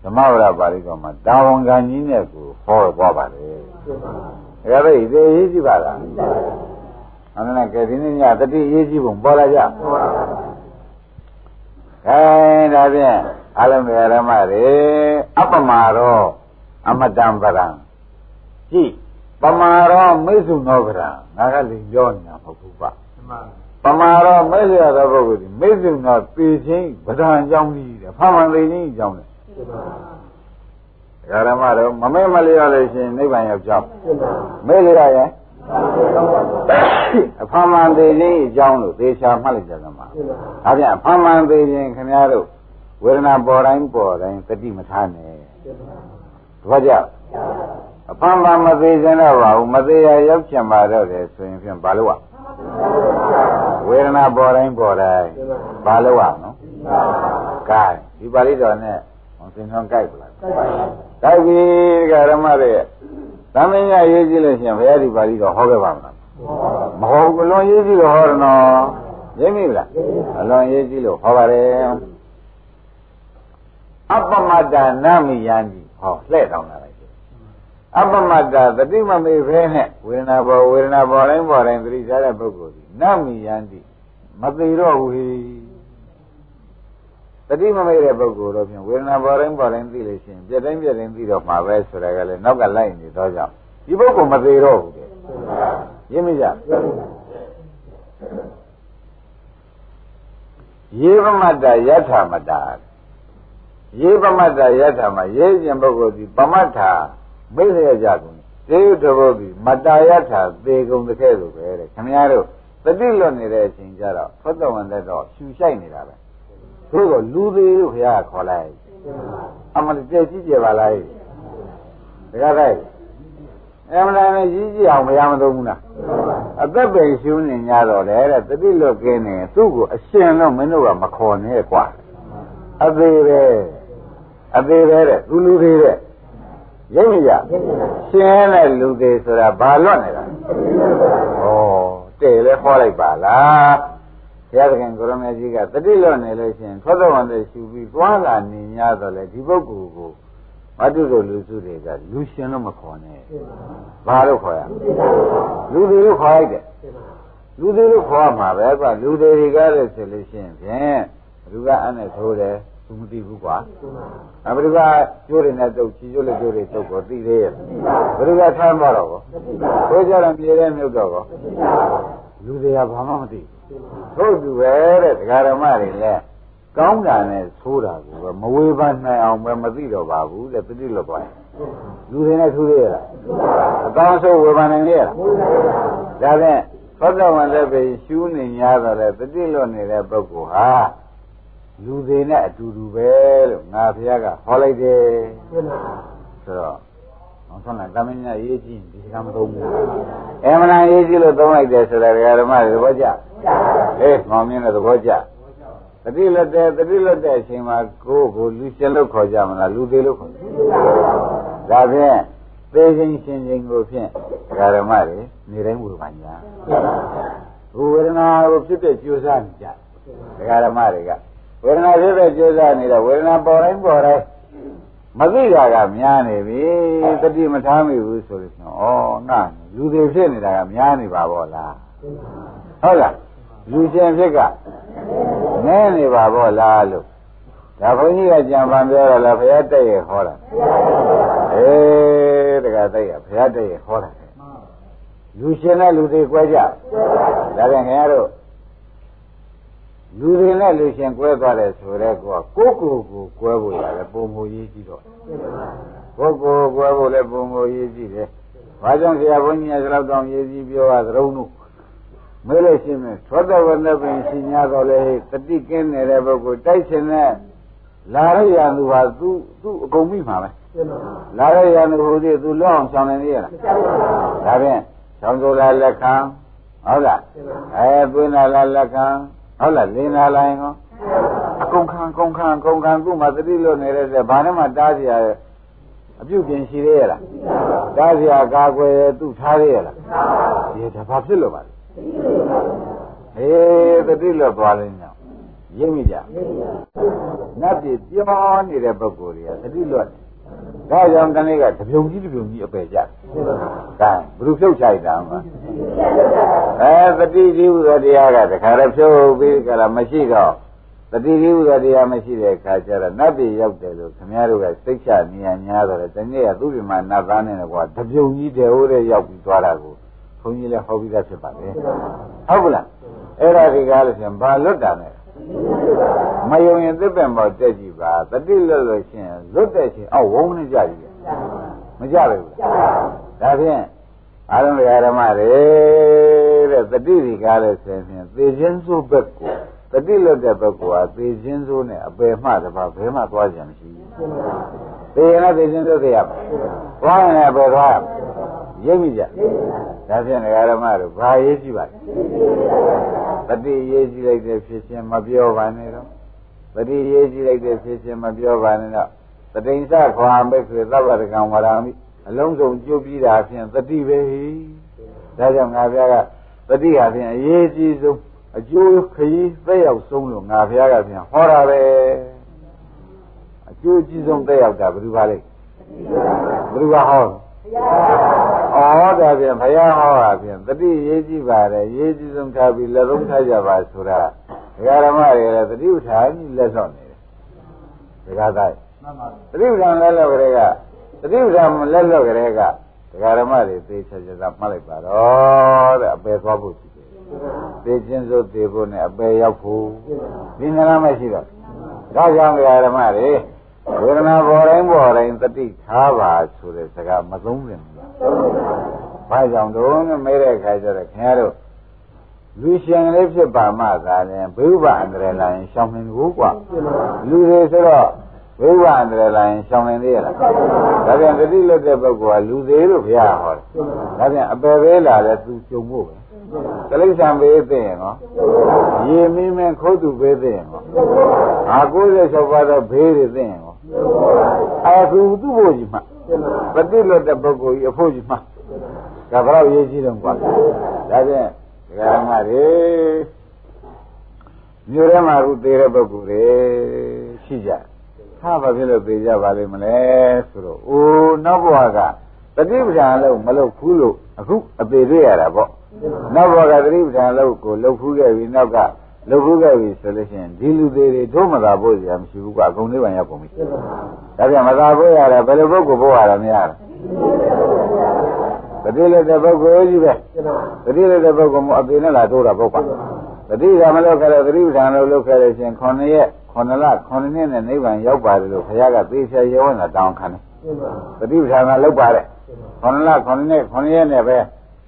ဓမ္မဝရပါဠိတော်မှာတာဝန်ခံကြီးနဲ့ကိုဟောသွားပါလေ။ဒါကြတော့ဒီရေးကြည့်ပါလား။အမှန်နဲ့ကဲဒီနေ့ညတတိရေးကြည့်ပုံပေါ်လာကြ။အဲဒါဖြင့်အလုံးစုံဓမ္မတွေအပမာရောအမတံပရံကြည့်ပမာရောမိစုနောကရံငါကလည်းပြောနေတာမဟုတ်ဘူးပါ။ပ မာရောမိတ်ရသောပုဂ္ဂိုလ်ဒီမိစုနောပေချင်းဗဒံအကြောင်းကြီးတယ်ဖမှန်သေးချင်းအကြောင်းတယ်ဒကာရမတို့မမဲမလျော်လို့ရှိရင်နိဗ္ဗာန်ရောက်ကြောင်းမဲလျော်ရဲ့အဖမှန်သေးခြင်းအကြောင်းလို့သေချာမှတ်လိုက်ကြသမှာဒါပြန်အဖမှန်သေးခြင်းခင်ဗျားတို့ဝေဒနာပေါ်တိုင်းပေါ်တိုင်းတတိမထားနဲ့ဘာကြောင့်အဖမှန်မသေးခြင်းတော့ပါဘူးမသေးရရောက်ချင်ပါတော့တယ်ဆိုရင်ဖြင့်ဘာလို့ ਆ ဝေဒနာပေါ်တိုင်းပေါ်တိုင်းဘာလို့ ਆ နော်ကဲဒီပါဠိတော်နဲ့သင်္ကန်းကြိုက်ပလားကြိုက်ပြီဒကာရမတွေသမင်းရရေးကြည့်လို့ရှိရင်ဘုရားဒီပါဠိတော်ဟောခဲ့ပါမလားမဟုတ်ဘူးလွန်ရေးကြည့်လို့ဟောတယ်နော်ရင်းမိလားအလွန်ရေးကြည့်လို့ဟောပါတယ်အပ္ပမတ္တနမိယံဒီဟောလှဲ့တောင်းလာလိုက် အပ္ပမတ္တသတိမမေဖဲနဲ့ဝေဒနာပေါ်ဝေဒနာပေါ်တိုင်းပေါ်တိုင်းသတိစားတဲ့ပုဂ္ဂိုလ်ဒီနမိယံဒီမသေးတော့ဘူးဟိတတိမမိတ်တဲ့ပုဂ္ဂိုလ်တော့ဖြင့်ဝေဒနာပေါ်တိုင်းပေါ်တိုင်းသိလို့ရှိရင်ပြက်တိုင်းပြက်တိုင်းသိတော့မှာပဲဆိုတာကလည်းနောက်ကလိုက်နေတော့ကြောင့်ဒီပုဂ္ဂိုလ်မသေးတော့ဘူးတဲ့ရင်းမကြယေဗမတ္တယထာမတ္တယေဗမတ္တယထာမှာရေးခြင်းပုဂ္ဂိုလ်ဒီပမတ္ထာ မိတ်ရကြကုန်သေယုတဘောဒီမတ္တယထာသေကုန်တဲ့ခဲ့လို့ပဲတဲ့ခင်ဗျားတို့တတိလွတ်နေတဲ့အချိန်ကျတော့ဖတ်တော်ဝင်တဲ့တော့ဖြူဆိုင်နေတာပဲသို့တော့လူသေးလို့ခရခေါ်လိုက်အမှန်တည်းကြည့်ကြပါလားတကားတိုင်းအမှန်တည်းကြီးကြည့်အောင်မရမသုံးဘူးလားအသက်ပဲရှုံးနေကြတော့လေတဲ့တတိလွတ်ကင်းနေသူ့ကိုအရှင်တော့မင်းတို့ကမခေါ်နဲ့ကွာအသေးပဲအသေးပဲတဲ့သူလူသေးတဲ့ ရိပ်မကြရှင်းတဲ့လူသေးဆိုတာဘာလွတ်နေတာဩတဲ့လဲခေါ်လိုက်ပါလားဘုရားသခင်ကိုရမေကြီးကတတိလွတ်နေလို့ရှိရင်သောတော်ဝန်တွေရှူပြီးသွားလာနေ냐တော့လေဒီပုဂ္ဂိုလ်ကိုမတုတို့လူစုတွေကလူရှင်လို့မခေါ်နဲ့ဘာလို့ခေါ်ရလူတွေလို့ခေါ်လိုက်တယ်လူတွေလို့ခေါ်မှာပဲကွာလူတွေတွေကလည်းဆိုလို့ရှိရင်ဖြင့်လူကအနဲ့ထိုးတယ် သူမသိဘူးကွာအဘိဓိကကျိုးတွေနဲ့တုတ်ချီကျိုးလက်ကျိုးတွေတုတ်ကိုသိသေးရဲ့ဘိဓိကထမ်းတော့တော့ကိုကြတော့ပြေတဲ့မြုပ်တော့ကောလူတွေကဘာမှမသိဘူးတို့သူပဲတဲ့ဒကာဓမ္မတွေလည်းကောင်းတာနဲ့ဆိုးတာကိုပဲမဝေဖန်နိုင်အောင်ပဲမသိတော့ပါဘူးတဲ့တတိလွတ်သွားရင်လူတွေနဲ့ထူးသေးရလားအကောင်းဆုံးဝေဖန်နိုင်ရလားဒါဖြင့်သောတဝန်လည်းပဲရှူးနေ냐တော့လေတတိလွတ်နေတဲ့ပုဂ္ဂိုလ်ဟာ လူတွေနဲ့အတူတူပဲလို့ငါဘုရားကဟောလိုက်တယ်ဆိုတော့အောင်ဆုံးလာကမင်းကြီးရေးကြည့်ဒီကမသုံးဘူးအမှန်တန်ရေးကြည့်လို့သုံးလိုက်တယ်ဆိုတာဓမ္မတွေသဘောကျအေးမောင်မြင့်တဲ့သဘောကျတတိလွတ်တဲ့တတိလွတ်တဲ့အချိန်မှာကိုယ်ကိုလူရှင်လို့ခေါ်ကြမလားလူသေးလို့ခေါ်ဒါဖြင့်သေခြင်းရှင်ခြင်းကိုဖြင့်ဓမ္မတွေနေတိုင်းဝေဖန်ကြဝေဒနာကိုဖြစ်တဲ့ကြိုးစားနေကြဓမ္မတွေက ဝေဒနာဖြစ်တဲ့ကြိုးစားနေတဲ့ဝေဒနာပေါ်တိုင်းပေါ်တိုင်းမသိတာကများနေပြီတတိမထားမိဘူးဆိုလို့ဆိုဩငါလူတွေဖြစ်နေတာကများနေပါဘောလားဟုတ်လားလူရှင်ဖြစ်ကနည်းနေပါဘောလားလို့ဒါဘုန်းကြီးကကြံပန်ပြောရလားဘုရားတက်ရဟောတာအေးတကယ်တက်ရဘုရားတက်ရဟောတာလူရှင်နဲ့လူတွေ꿰ကြဒါပြန်ခင်ဗျားတို့ လူတွေနဲ့လူရှင်ကွဲသွားတယ်ဆိုတော့ကိုကကိုကိုကိုကွဲဖို့ရတယ်ပုံမူရေးကြည့်တော့ကိုကိုကွဲဖို့လည်းပုံမူရေးကြည့်တယ်။ဘာကြောင့်ဆရာဘုန်းကြီးကသလောက်တောင်ရေးကြည့်ပြောတာသရုံတို့မေးလို့ရှိရင်သောတဝနပင်ရှင်ညာတော့လေတတိကင်းနေတဲ့ပုဂ္ဂိုလ်တိုက်ရှင်နဲ့လာရရသူဟာသူသူအကုန်မိမှာပဲ။လာရရသူဟိုဒီသူလောက်အောင်ဆောင်နေရလား။ဒါဖြင့်ဆောင်စိုးလာလက်ခံဟုတ်လား။အဲသွင်းလာလက်ခံ ဟုတ်လားလင်လာလိုက်ရောအကုန်ခံကုန်ခံကုန်ခံခုမှသတိလွတ်နေတဲ့ဆက်ဘာနဲ့မှတားစရာအပြုတ်ပြင်ရှိသေးရလားတားစရာကာကွယ်သူ့ထားသေးရလားဒီဒါဘာဖြစ်လို့ပါလဲအေးသတိလွတ်သွားလိမ့်မယ်ရင်းမိကြနတ်ပြည်ပြောနေတဲ့ပုဂ္ဂိုလ်တွေကသတိလွတ်တယ် ဒါကြောင့်တနေ့ကတပြုံကြီးတပြုံကြီးအပယ်ကြတယ်။ဒါဘယ်လိုဖြုတ်ချိုက်တာမှာအဲသတိကြီးဥသောတရားကတခါတည်းဖြုတ်ပြီးကြလားမရှိတော့တတိကြီးဥသောတရားမရှိတဲ့အခါကျတော့နတ်ပြည်ရောက်တယ်လို့ခင်ဗျားတို့ကစိတ်ချနေရညာတော့တယ်တနေ့ကသူ့ဒီမှာနတ်သားနဲ့ကွာတပြုံကြီးတဲဟိုးတဲ့ရောက်ပြီးသွားတာကိုဘုန်းကြီးလည်းဟောပြီးသားဖြစ်ပါလေဟုတ်ကလားအဲ့ဒါဒီကားလို့ရှင်ဘာလွတ်တာလဲ မယုံရင်သစ်ပင်ပေါ်တက်ကြည့်ပါတတိလွတ်လို့ရှင်လွတ်တဲ့ရှင်အောက်ဝုန်းနဲ့ကြကြည့်မကြပါဘူးဒါဖြင့်အာရုံဓမ္မတွေတဲ့တတိဒီကားလို့ဆိုရင်သေခြင်းစိုးဘက်ကိုတတိလွတ်တဲ့ဘက်ကသေခြင်းစိုးနဲ့အပယ်မှတပါဘယ်မှသွားကြမရှိဘူး သေရင်လည်းသေခြင်းစိုးသေးရပါသွားရင်လည်းဘယ်သွားရရိပ်မိကြဒါဖြင့်ဓမ္မတို့ဘာရေးကြည့်ပါတတိရေးကြည့်လိုက်တဲ့ဖြစ်ခြင်းမပြောပါနဲ့တော့တတိရေးကြည့်လိုက်တဲ့ဖြစ်ခြင်းမပြောပါနဲ့တော့တတိန်စခွာမိတ်ဆွေသဗ္ဗတကံဝရမိအလုံးစုံကြိုးပြီးတာဖြင့်တတိပဲဟိဒါကြောင့်ငါဘုရားကတတိဟာဖြင့်အရေးကြီးဆုံးအကျိုးခရီးသက်ရောက်ဆုံးလို့ငါဘုရားကဖြင့်ဟောတာပဲ အကျိုးကြီးဆုံးသက်ရောက်တာဘယ်သူပါလဲဘယ်သူကဟောဩဒါဖြင့်ဘုရားဟောတာဖြင့်တတိရေးကြည့်ပါတယ်ရေးကြည့်ဆုံးထားပြီးလက်သုံးထားကြပါဆိုတာဒကာဓမ္မတွေလည်းတတိဥထာကြီးလက်ဆော့နေတယ်ဒကာသားတတိဥထာလက်လောက်ကလေးကတတိဥထာလက်လောက်ကလေးကဒကာဓမ္မတွေသိချာချာမှတ်လိုက်ပါတော့တဲ့အပယ်သွားဖို့ရှိတယ်သိချင်းစိုးသိဖို့နဲ့အပယ်ရောက်ဖို့ဒီနလားမရှိတော့ဒါကြောင့်ဒကာဓမ္မတွေ ဝေဒနာပေါ်တိုင်းပေါ်တိုင်းတတိထားပါဆိုတဲ့စကားမသုံးပြန်ဘူး။ဘာကြောင့်တော့မဲတဲ့အခါကျတော့ခင်ဗျားတို့လူရှင်လေးဖြစ်ပါမှသာလည်းဘိဗ္ဗအန္တရာယ်လာရင်ရှောင်နေဘူးကွာ။လူတွေဆိုတော့ဘိဗ္ဗအန္တရာယ်လာရင်ရှောင်နေသေးရလား။ဒါပြန်တတိလွတ်တဲ့ပုဂ္ဂိုလ်ကလူသေးလို့ဘုရားဟောတယ်။ဒါပြန်အပယ်ပဲလာလဲသူကြုံဖို့ပဲ။ကလိစ္ဆံဘေးသိရင်နော်။ရေမင်းမင်းခိုးသူဘေးသိရင်နော်။အာ96ပါးသောဘေးတွေသိရင်နော်။ အဲသူသူ့ဖို့ကြီးမှပฏิလွတ်တဲ့ပုဂ္ဂိုလ်ကြီးအဖို့ကြီးမှဒါဘယ်တော့ရေးကြည့်တော့ကွာဒါဖြင့်ဒကာမတွေမြို့ထဲမှာအခုသေးတဲ့ပုဂ္ဂိုလ်တွေရှိကြဟာဘာဖြစ်လို့သေးကြပါလိမ့်မလဲဆိုတော့အိုးနောက်ဘဝကတတိပ္ပံလို့မလုပ်ဘူးလို့အခုအသေးတွေ့ရတာပေါ့နောက်ဘဝကတတိပ္ပံလို့ကိုလှုပ်ဖူးခဲ့ပြီးနောက်က လုပ်ဘူးခဲ့ပြီဆိုလို့ရှိရင်ဒီလူသေးတွေတို့မသာဖို့စရာမရှိဘူးကအကုန်လေးပန်ရောက်ကုန်ပြီဒါပြန်မသာဖို့ရတယ်ဘယ်လိုပုဂ္ဂိုလ်ဖို့ရတာမရဘူးတတိလည်းတဲ့ပုဂ္ဂိုလ်ကြီးပဲတတိလည်းတဲ့ပုဂ္ဂိုလ်မအပေနဲ့လာတိုးတာပုဂ္ဂိုလ်တတိကမလုပ်ခဲ့တဲ့တတိပဌာန်လို့လုပ်ခဲ့တဲ့ရှင်9ရက်9လ9နှစ်နဲ့နိဗ္ဗာန်ရောက်ပါတယ်လို့ဘုရားကသေချာရောတာတောင်းခံတယ်တတိပဌာန်ကလုပ်ပါတယ်9လ9နှစ်9ရက်နဲ့ပဲ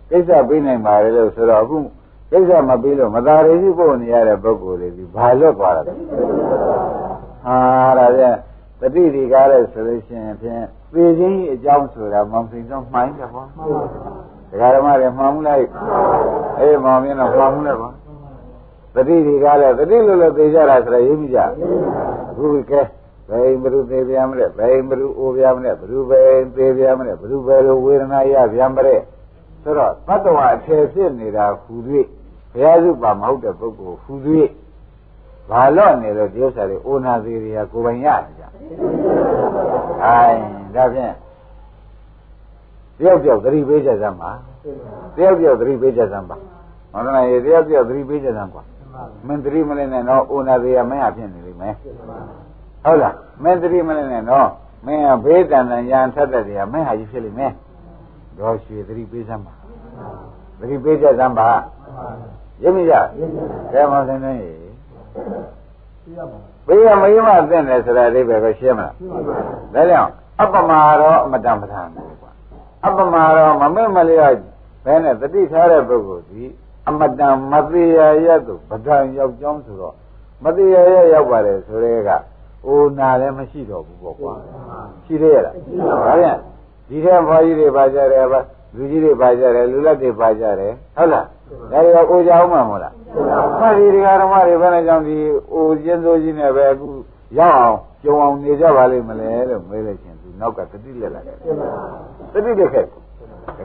ကိစ္စပြီးနိုင်ပါတယ်လို့ဆိုတော့အခု ကိစ္စမပြီးလို့မသာရရှိပို့နေရတဲ့ပုဂ္ဂိုလ်တွေဒီဘာလွတ်သွားတာလဲဟာဒါပြန်တတိတိကားတဲ့ဆိုလို့ရှိရင်ဖြင့်ပေခြင်းအကြောင်းဆိုတာမောင်စိန်တော့မှိုင်းတယ်ပေါ့ဒကာဓမ္မတွေမှန်မှုလိုက်အေးမောင်မင်းတော့မှန်မှုလိုက်ပါတတိတိကားတဲ့တတိလို့လို့သိကြတာဆိုတော့ရေးမိကြအခုကဲဘယ်ဘလူသေးပြမလဲဘယ်ဘလူအိုပြမလဲဘလူပဲသေးပြမလဲဘလူပဲလိုဝေဒနာရဗျံပရဲဆိုတော့သတ္တဝါအထယ်ဖြစ်နေတာဟူ၍ ရားစုပါမဟုတ်တဲ့ပုဂ္ဂိုလ်ခူ၍ဘာလို့နေလို့ဒီဥစ္စာတွေအိုနာသေးတွေကကိုယ်ပိုင်ရကြ။အိုင်ဒါဖြင့်တယောက်တယောက်သတိပေးကြစမ်းပါတယောက်တယောက်သတိပေးကြစမ်းပါဟောတယ်ရေတယောက်တယောက်သတိပေးကြစမ်းကွာမင်းသတိမလဲနဲ့တော့အိုနာသေးရမင်းအဖြစ်နေလိမ့်မယ်ဟုတ်လားမင်းသတိမလဲနဲ့တော့မင်းကဘေးတန်တန်ရန်ထက်တဲ့တရားမင်းဟာကြီးဖြစ်လိမ့်မယ်တော့ရွှေသတိပေးစမ်းပါသတိပေးကြစမ်းပါ ရမရကဲမောင်စင်းနေဘေးကမယမသိတယ်ဆိုတာအိဗယ်ကိုရှင်းမလားဒါကြောင့်အပမာရောအမတန်ပဋ္ဌာန်ကိုကွာအပမာရောမမေ့မလျော့ဘဲနဲ့တတိထားတဲ့ပုဂ္ဂိုလ်ဒီအမတန်မသေးရရသို့ပဋ္ဌာန်ရောက်ကြောင်းဆိုတော့မသေးရရရောက်ပါတယ်ဆိုတဲ့ကအိုနာလည်းမရှိတော့ဘူးပေါ့ကွာရှိသေးရလားဒါပြန်ဒီထဲဘွားကြီးတွေပါကြတယ်ဗျလူကြီးတွေပါကြတယ်လူလက်တွေပါကြတယ်ဟုတ်လား ဒါတွေကအိုကြအောင်မှာမဟုတ်လားမှတ်ဒီဓမ္မတွေဘယ်နဲ့ကြောင့်ဒီအိုကျင်းစိုးကြီးနဲ့ပဲအခုရောက်အောင်ကြုံအောင်နေကြပါလိမ့်မလဲလို့မေးလိုက်ချင်းသူနောက်ကတတိလက်လာတယ်တတိလက်ခဲ့ဒါ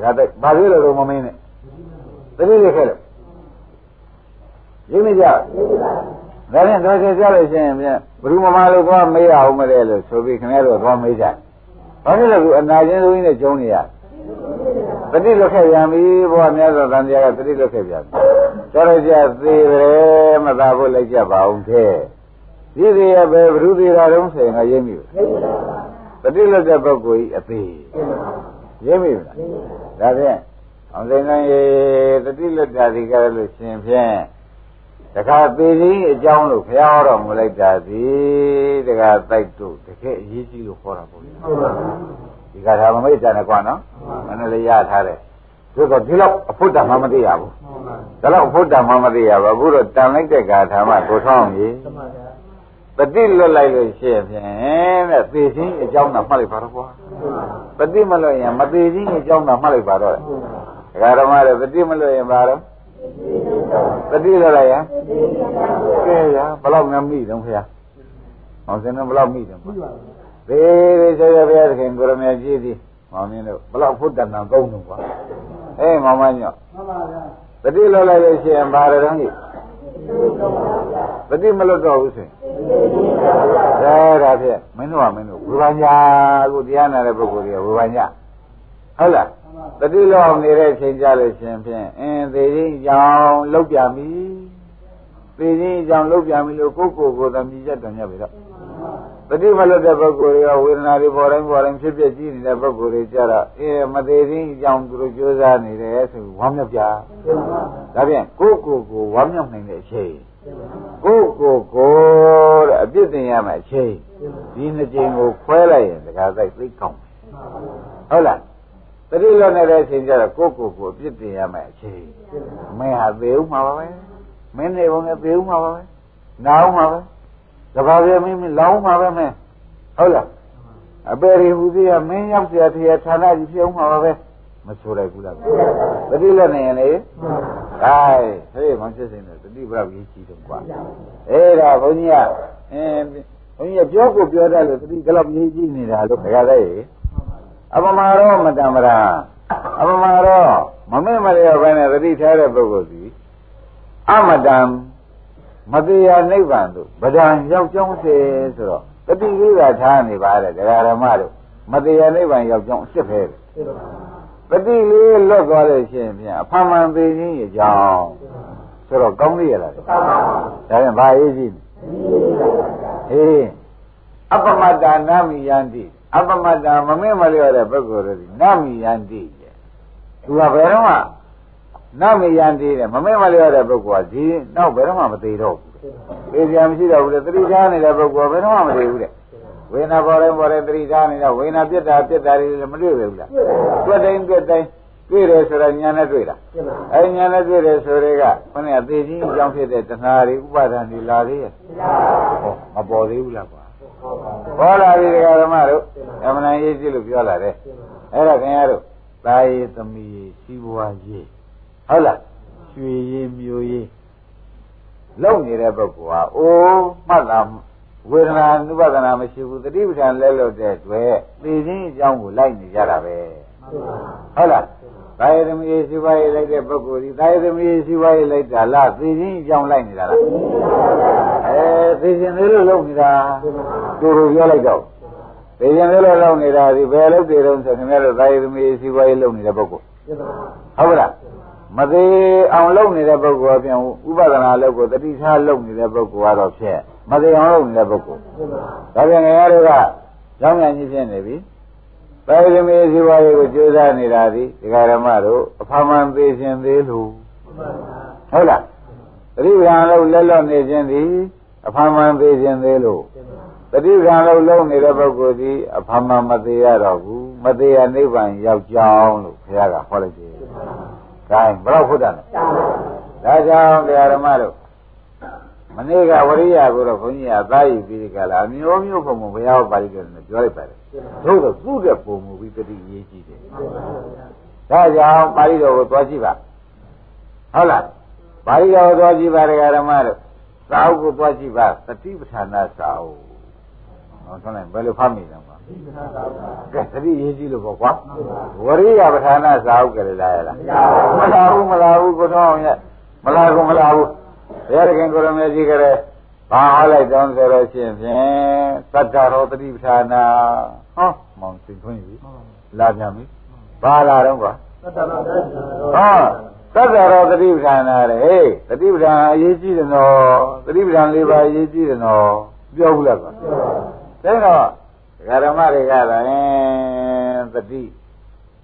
ကတည်းဘာလို့လဲတော့မမင်းနဲ့တတိလက်ခဲ့လို့ရင်းနေကြဒါနဲ့တော့ကျေကြလို့ရှိရင်ပြန်ဘုရုမမလို့သွားမေးရအောင်မလဲလို့ဆိုပြီးခင်ဗျားတို့သွားမေးကြဘာဖြစ်လို့အနာချင်းစိုးကြီးနဲ့ကျုံနေရ တတိလွတ်ခဲ့ပြန်ပြီဘုရားမြတ်စွာဘုရားကတတိလွတ်ခဲ့ပြန်ပြီတော်ရကြသေးတယ်မသာဖို့လိုက်ကြပါအောင်တဲ့ဒီသေးရပဲဘုရုသေးတာတုံးဆိုရင်ငါရိပ်မိဘူးတတိလွတ်တဲ့ပုဂ္ဂိုလ်ကြီးအသေးရိပ်မိဘူးလားဒါဖြင့်အောင်စိန်နိုင်ရေတတိလွတ်တာဒီကြရလို့ရှင်ဖြင့်တခါပေကြီးအကြောင်းလို့ဘုရားဟောတော်မူလိုက်တာသည်တခါတိုက်တို့တကယ်အရေးကြီးလို့ခေါ်တာပေါ့ ဒီကထာမမိတ်ကြနဲ့ကွာနော်မနလေးရထားတယ်သူကဒီလောက်အဖုတ္တမှမသိရဘူးဒါလောက်အဖုတ္တမှမသိရဘူးအခုတော့တန်လိုက်တဲ့ကာထာမှကိုထောင်းပြီပတိလွတ်လိုက်လို့ရှိရင်ဖြင့်တဲ့သေခြင်းအကြောင်းတော့မှတ်လိုက်ပါတော့ကွာပတိမလွတ်ရင်မသေခြင်းအကြောင်းတော့မှတ်လိုက်ပါတော့ဒကာဓမ္မတွေပတိမလွတ်ရင်ပါတော့ပတိလွတ်လိုက်ရင်ကဲရဘလောက်များမိတယ်ခင်ဗျာအောင်စင်တော့ဘလောက်မိတယ် ဘေးဘေးဆေရဘုရားသခင်ကိုရမကြီးသည်မောင်မင်းတို့ဘလောက်ဖုတ်တန်တန်သုံးတုံးကွာအေးမောင်မညော့မှန်ပါဗျာတတိလောလိုက်လို့ရှိရင်ဘာရတော့ကြီးတတိမလွတ်တော့ဘူးဆိုရင်ဒါဒါဖြင့်မင်းတို့ကမင်းတို့ဝေဘာညာကိုတရားနာတဲ့ပုဂ္ဂိုလ်တွေကဝေဘာညာဟုတ်လားတတိလောအောင်နေတဲ့အချိန်ကြလို့ရှင်ဖြင့်အင်းသေခြင်းကြောင့်လောက်ပြမီသေခြင်းကြောင့်လောက်ပြမီလို့ကိုယ့်ကိုယ်ကိုယ်သမီးရက်တော်မြတ်ပြီတော့ တတိမလွတ်တဲ့ပုဂ္ဂိုလ်တွေကဝေဒနာတွေပေါ်တိုင်းပေါ်တိုင်းဖြစ်ဖြစ်ကြည့်နေတဲ့ပုဂ္ဂိုလ်တွေကြတော့အင်းမသေးခြင်းကြောင့်သူတို့ကြိုးစားနေတယ်ဆိုဝမ်းမြောက်ကြဒါဖြင့်ကိုယ့်ကိုယ်ကိုဝမ်းမြောက်နိုင်တဲ့အချိန်ကိုယ့်ကိုယ်ကိုတဲ့အပြစ်တင်ရမယ့်အချိန်ဒီနှစ်ချိန်ကိုခွဲလိုက်ရင်တခါတိုက်သိကောင်းဟုတ်လားတတိလွတ်နေတဲ့အချိန်ကျတော့ကိုယ့်ကိုယ်ကိုအပြစ်တင်ရမယ်အချိန်မင်းဟာသေဦးမှာပါပဲမင်းနေဘုံနဲ့သေဦးမှာပါပဲနာဦးမှာပဲ တဘာပြမင်းမလောင်းမှာပဲမင်းဟုတ်လားအပေရီဟူသေးရမင်းရောက်เสียထေဌာနကြီးဖြစ်ဦးမှာပါပဲမဆိုလိုက်ဘူးလားတတိလွတ်နေရင်လေဟိုင်းဟေးမောင်စစ်စိန်တတိဘလောက်ကြီးကြီးတော့ကွာအေးဒါဘုန်းကြီးကအင်းဘုန်းကြီးပြောကိုပြောတတ်လို့တတိဘလောက်ကြီးကြီးနေတာလို့ခရတဲ့အပမာရောမတံမရာအပမာရောမမေ့မလျော့ဘဲနဲ့သတိထားတဲ့ပုဂ္ဂိုလ်စီအမတံ မတရားနိဗ္ဗာန်သို့ဗဒံရောက်ကြောင်းစေဆိုတော့တတိလေးကထားနေပါတယ်ဒကာရမတို့မတရားနိဗ္ဗာန်ရောက်ကြောင်းအစ်စ်ပဲတတိလေးလွတ်သွားလို့ရှိရင်ပြန်အဖမှန်သေးခြင်းရဲ့ကြောင်းသဆိုတော့ကောင်းသေးရလားဒါပြန်ဘာရေးကြည့်ဟေးအပမတ္တနာမိယန္တိအပမတ္တမမေ့မလျော့တဲ့ပုဂ္ဂိုလ်တွေနာမိယန္တိသူကဘယ်တော့မှ နာမိယန္တိတဲ့မမေ့မလျော့တဲ့ပုဂ္ဂိုလ်ကဒီနောက်ဘယ်တော့မှမသေးတော့ဘူးသေကြမရှိတော့ဘူးလေသတိထားနေတဲ့ပုဂ္ဂိုလ်ဘယ်တော့မှမသေးဘူးတဲ့ဝေနာပေါ်ရင်ပေါ်ရင်သတိထားနေတာဝေနာပြက်တာပြက်တာတွေလည်းမတွေ့ဘူးလားတွေ့တိုင်းတွေ့တိုင်းတွေ့တယ်ဆိုတော့ညာနဲ့တွေ့တာအဲညာနဲ့တွေ့တယ်ဆိုတွေကခொနဲ့သေခြင်းအကြောင်းဖြစ်တဲ့တဏှာတွေဥပါဒဏ်တွေလာသေးရဲ့မပေါ်သေးဘူးလားကွာပေါ်လာပြီဓမ္မတို့အမှန်တန်ရေးကြည့်လို့ပြောလာတယ်အဲ့ဒါခင်ဗျားတို့သာယေသမီးစီးပွားရေး ဟုတ်လားရွှေရေးမျိုးရေးလုံနေတဲ့ပုဂ္ဂိုလ်ဟာအိုးမှတ်တာဝေဒနာနုပဒနာမရှိဘူးတတိပဋ္ဌာန်လဲလို့တဲ့တွေ့သိခြင်းအကြောင်းကိုလိုက်နေကြတာပဲဟုတ်လားသာယသမီးစီပွားရေးလိုက်တဲ့ပုဂ္ဂိုလ်ဒီသာယသမီးစီပွားရေးလိုက်တာလားသိခြင်းအကြောင်းလိုက်နေတာလားအဲသိခြင်းသေးလို့လုပ်နေတာသူတို့ပြောလိုက်တော့သိခြင်းသေးလို့လုပ်နေတာဒီဘယ်လုပ်တယ်တော့ဆိုခင်ဗျားတို့သာယသမီးစီပွားရေးလုပ်နေတဲ့ပုဂ္ဂိုလ်ဟုတ်လား မသေးအောင်လုပ်နေတဲ့ပုဂ္ဂိုလ်အပြင်ဥပဒနာလုပ်ကိုတတိထားလုပ်နေတဲ့ပုဂ္ဂိုလ်ကတော့ဖြစ်မသေးအောင်လုပ်နေတဲ့ပုဂ္ဂိုလ်ဒါပြန်ငယ်ရတို့ကကြောင်းမြန်ကြီးဖြစ်နေပြီပါရမီဇီဝရေးကိုကြိုးစားနေတာဒီဒကာရမတို့အဖမှန်သေးခြင်းသေးလို့ဟုတ်လားတတိပ္ပံလို့လက်လွတ်နေခြင်းဒီအဖမှန်သေးခြင်းသေးလို့တတိပ္ပံလို့လုံးနေတဲ့ပုဂ္ဂိုလ်ဒီအဖမှန်မသေးရတော့ဘူးမသေးရနိဗ္ဗာန်ရောက်ကြောင်းလို့ဘုရားကဟောလိုက်တယ်။ ဒါဘယ်တော့ဟုတ်တယ်လဲ။ဒါကြောင့်တရားဓမ္မတို့မနေ့ကဝရိယကိုတော့ဘုန်းကြီးကသာယူပြီးကြလားအမျိုးမျိုးပုံပုံဘုရားပါဠိတော်နဲ့ပြောလိုက်ပါတယ်။သို့တော့သူ့တဲ့ပုံမူပြီးတတိရေးကြည့်တယ်။ဒါကြောင့်ပါဠိတော်ကိုသွားကြည့်ပါ။ဟုတ်လား။ပါဠိတော်ကိုသွားကြည့်ပါဒကာဓမ္မတို့သာဝကိုသွားကြည့်ပါတတိပဋ္ဌာနာသာဝ။ ဟောဆုံးလိုက်ဘယ်လိုဖတ်မိလဲကွာ။ကဲတတိရေးကြည့်လို့ပေါ့ကွာ။ဝရိယပဋ္ဌာနာသာဝကလေးလားရလား။မလာဘူးမလာဘူးကိုတော့ရဲ့မလာဘူးမလာဘူး။ဘုရားခင်ကိုရမေကြီးကလေးဘာဟောလိုက်တောင်းဆိုလို့ရှိရင်ဖြင့်သတ္တရောတတိပဋ္ဌာနာဟောမောင်သိခွင့်ပြီလာပြန်ပြီဘာလာတော့ကွာသတ္တရောဟောသတ္တရောတတိပဋ္ဌာနာတဲ့ဟေးတတိပဋ္ဌာန်အရေးကြီးတယ်နော်တတိပဋ္ဌာန်၄ပါးအရေးကြီးတယ်နော်ပြောဘူးလားကွာ ဒါတော့ဓမ္မတွေကလည်းတတိ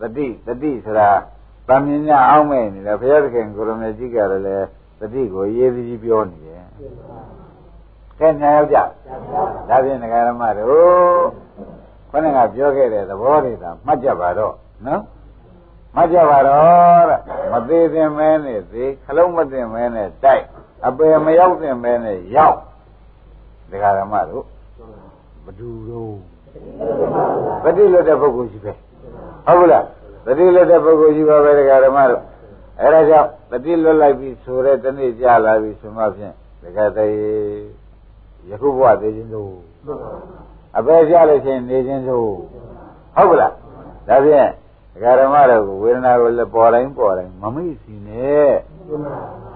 တတိတတိဆိုတာတမင်းများအောင်းမဲ့နေတယ်ဘုရားသခင်ကိုရမေကြီးကလည်းတတိကိုရေးပြီးပြောနေတယ်။ခဲညာရောက်ကြ။ဒါဖြင့်ငဃာရမတို့ခொနကပြောခဲ့တဲ့သဘောတွေသာမှတ်ကြပါတော့နော်။မှတ်ကြပါတော့တဲ့မသေးသင်မဲနဲ့သေခလုံးမသင်မဲနဲ့တိုက်အပယ်မရောက်သင်မဲနဲ့ရောက်ဒကာရမတို့ ဘဒူတော့ပฏิလွတ်တဲ့ပုဂ္ဂိုလ်ရှိပဲဟုတ်ဘူးလားပฏิလွတ်တဲ့ပုဂ္ဂိုလ်ရှိပါပဲဒကာရမတို့အဲဒါကြောင့်တတိလွတ်လိုက်ပြီဆိုတဲ့တနေ့ကြာလာပြီဆိုမှဖြင့်တကယ်တည်းယခုဘဝသေးခြင်းတို့အပေကြလို့ချင်းနေခြင်းတို့ဟုတ်ကလားဒါဖြင့်ဒကာဓမ္မတို့ဝေဒနာကိုလည်းပေါ်တိုင်းပေါ်တိုင်းမမိစီနဲ့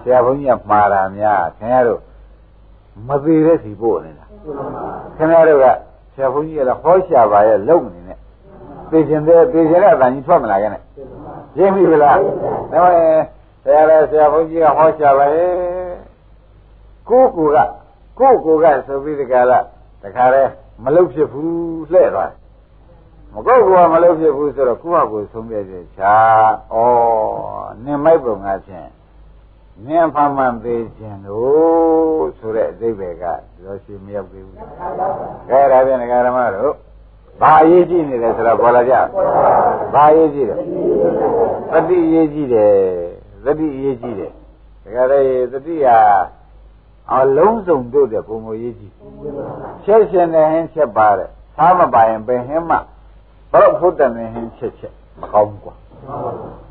ဆရာဘုန်းကြီးကမှားတာများခင်ဗျားတို့ မသေးတဲ့စီပို့နေတာခင်ဗျားတို့ကဆရာဘုန်းကြီးကလည်းဟောရှာပါရဲ့လုံနေနဲ့သိခြင်းတဲ့သိခြင်းတဲ့အတန်ကြီးထွက်မလာခဲ့နဲ့ရင်းပြီလားဒါပေမဲ့ဆရာလည်းဆရာဘုန်းကြီးကဟောချပါရဲ့ကိုကိုကကိုကိုကဆိုပြီးဒီကလာတခါတည်းမလုဖြစ်ဘူးလှဲ့သွားမကုတ်ကမလုဖြစ်ဘူးဆိုတော့ကိုယ့်ဟာကိုယ်ဆုံးပြည့်ချာဩနင်မိုက်ပုံကဖြင့် နင်းဖမ်းမှန်သေးခြင်းလို့ဆိုတဲ့အသေးပဲကရောရှိမရောက်သေးဘူး။အဲဒါပြန်ဓမ္မတို့ဘာအရေးကြီးနေလဲဆိုတော့ပေါ်လာကြ။ဘာအရေးကြီးလဲ။သတိအရေးကြီးတယ်။သတိအရေးကြီးတယ်။ဒါကြတဲ့သတိဟာအလုံးစုံတို့တဲ့ပုံမရေးကြီး။ချက်ရှင်တဲ့ဟင်းချက်ပါတဲ့။သားမပါရင်ပင်ဟင်းမှဘုရားဖုတ်တယ်ဟင်းချက်ချက်မကောင်းဘူးကွာ။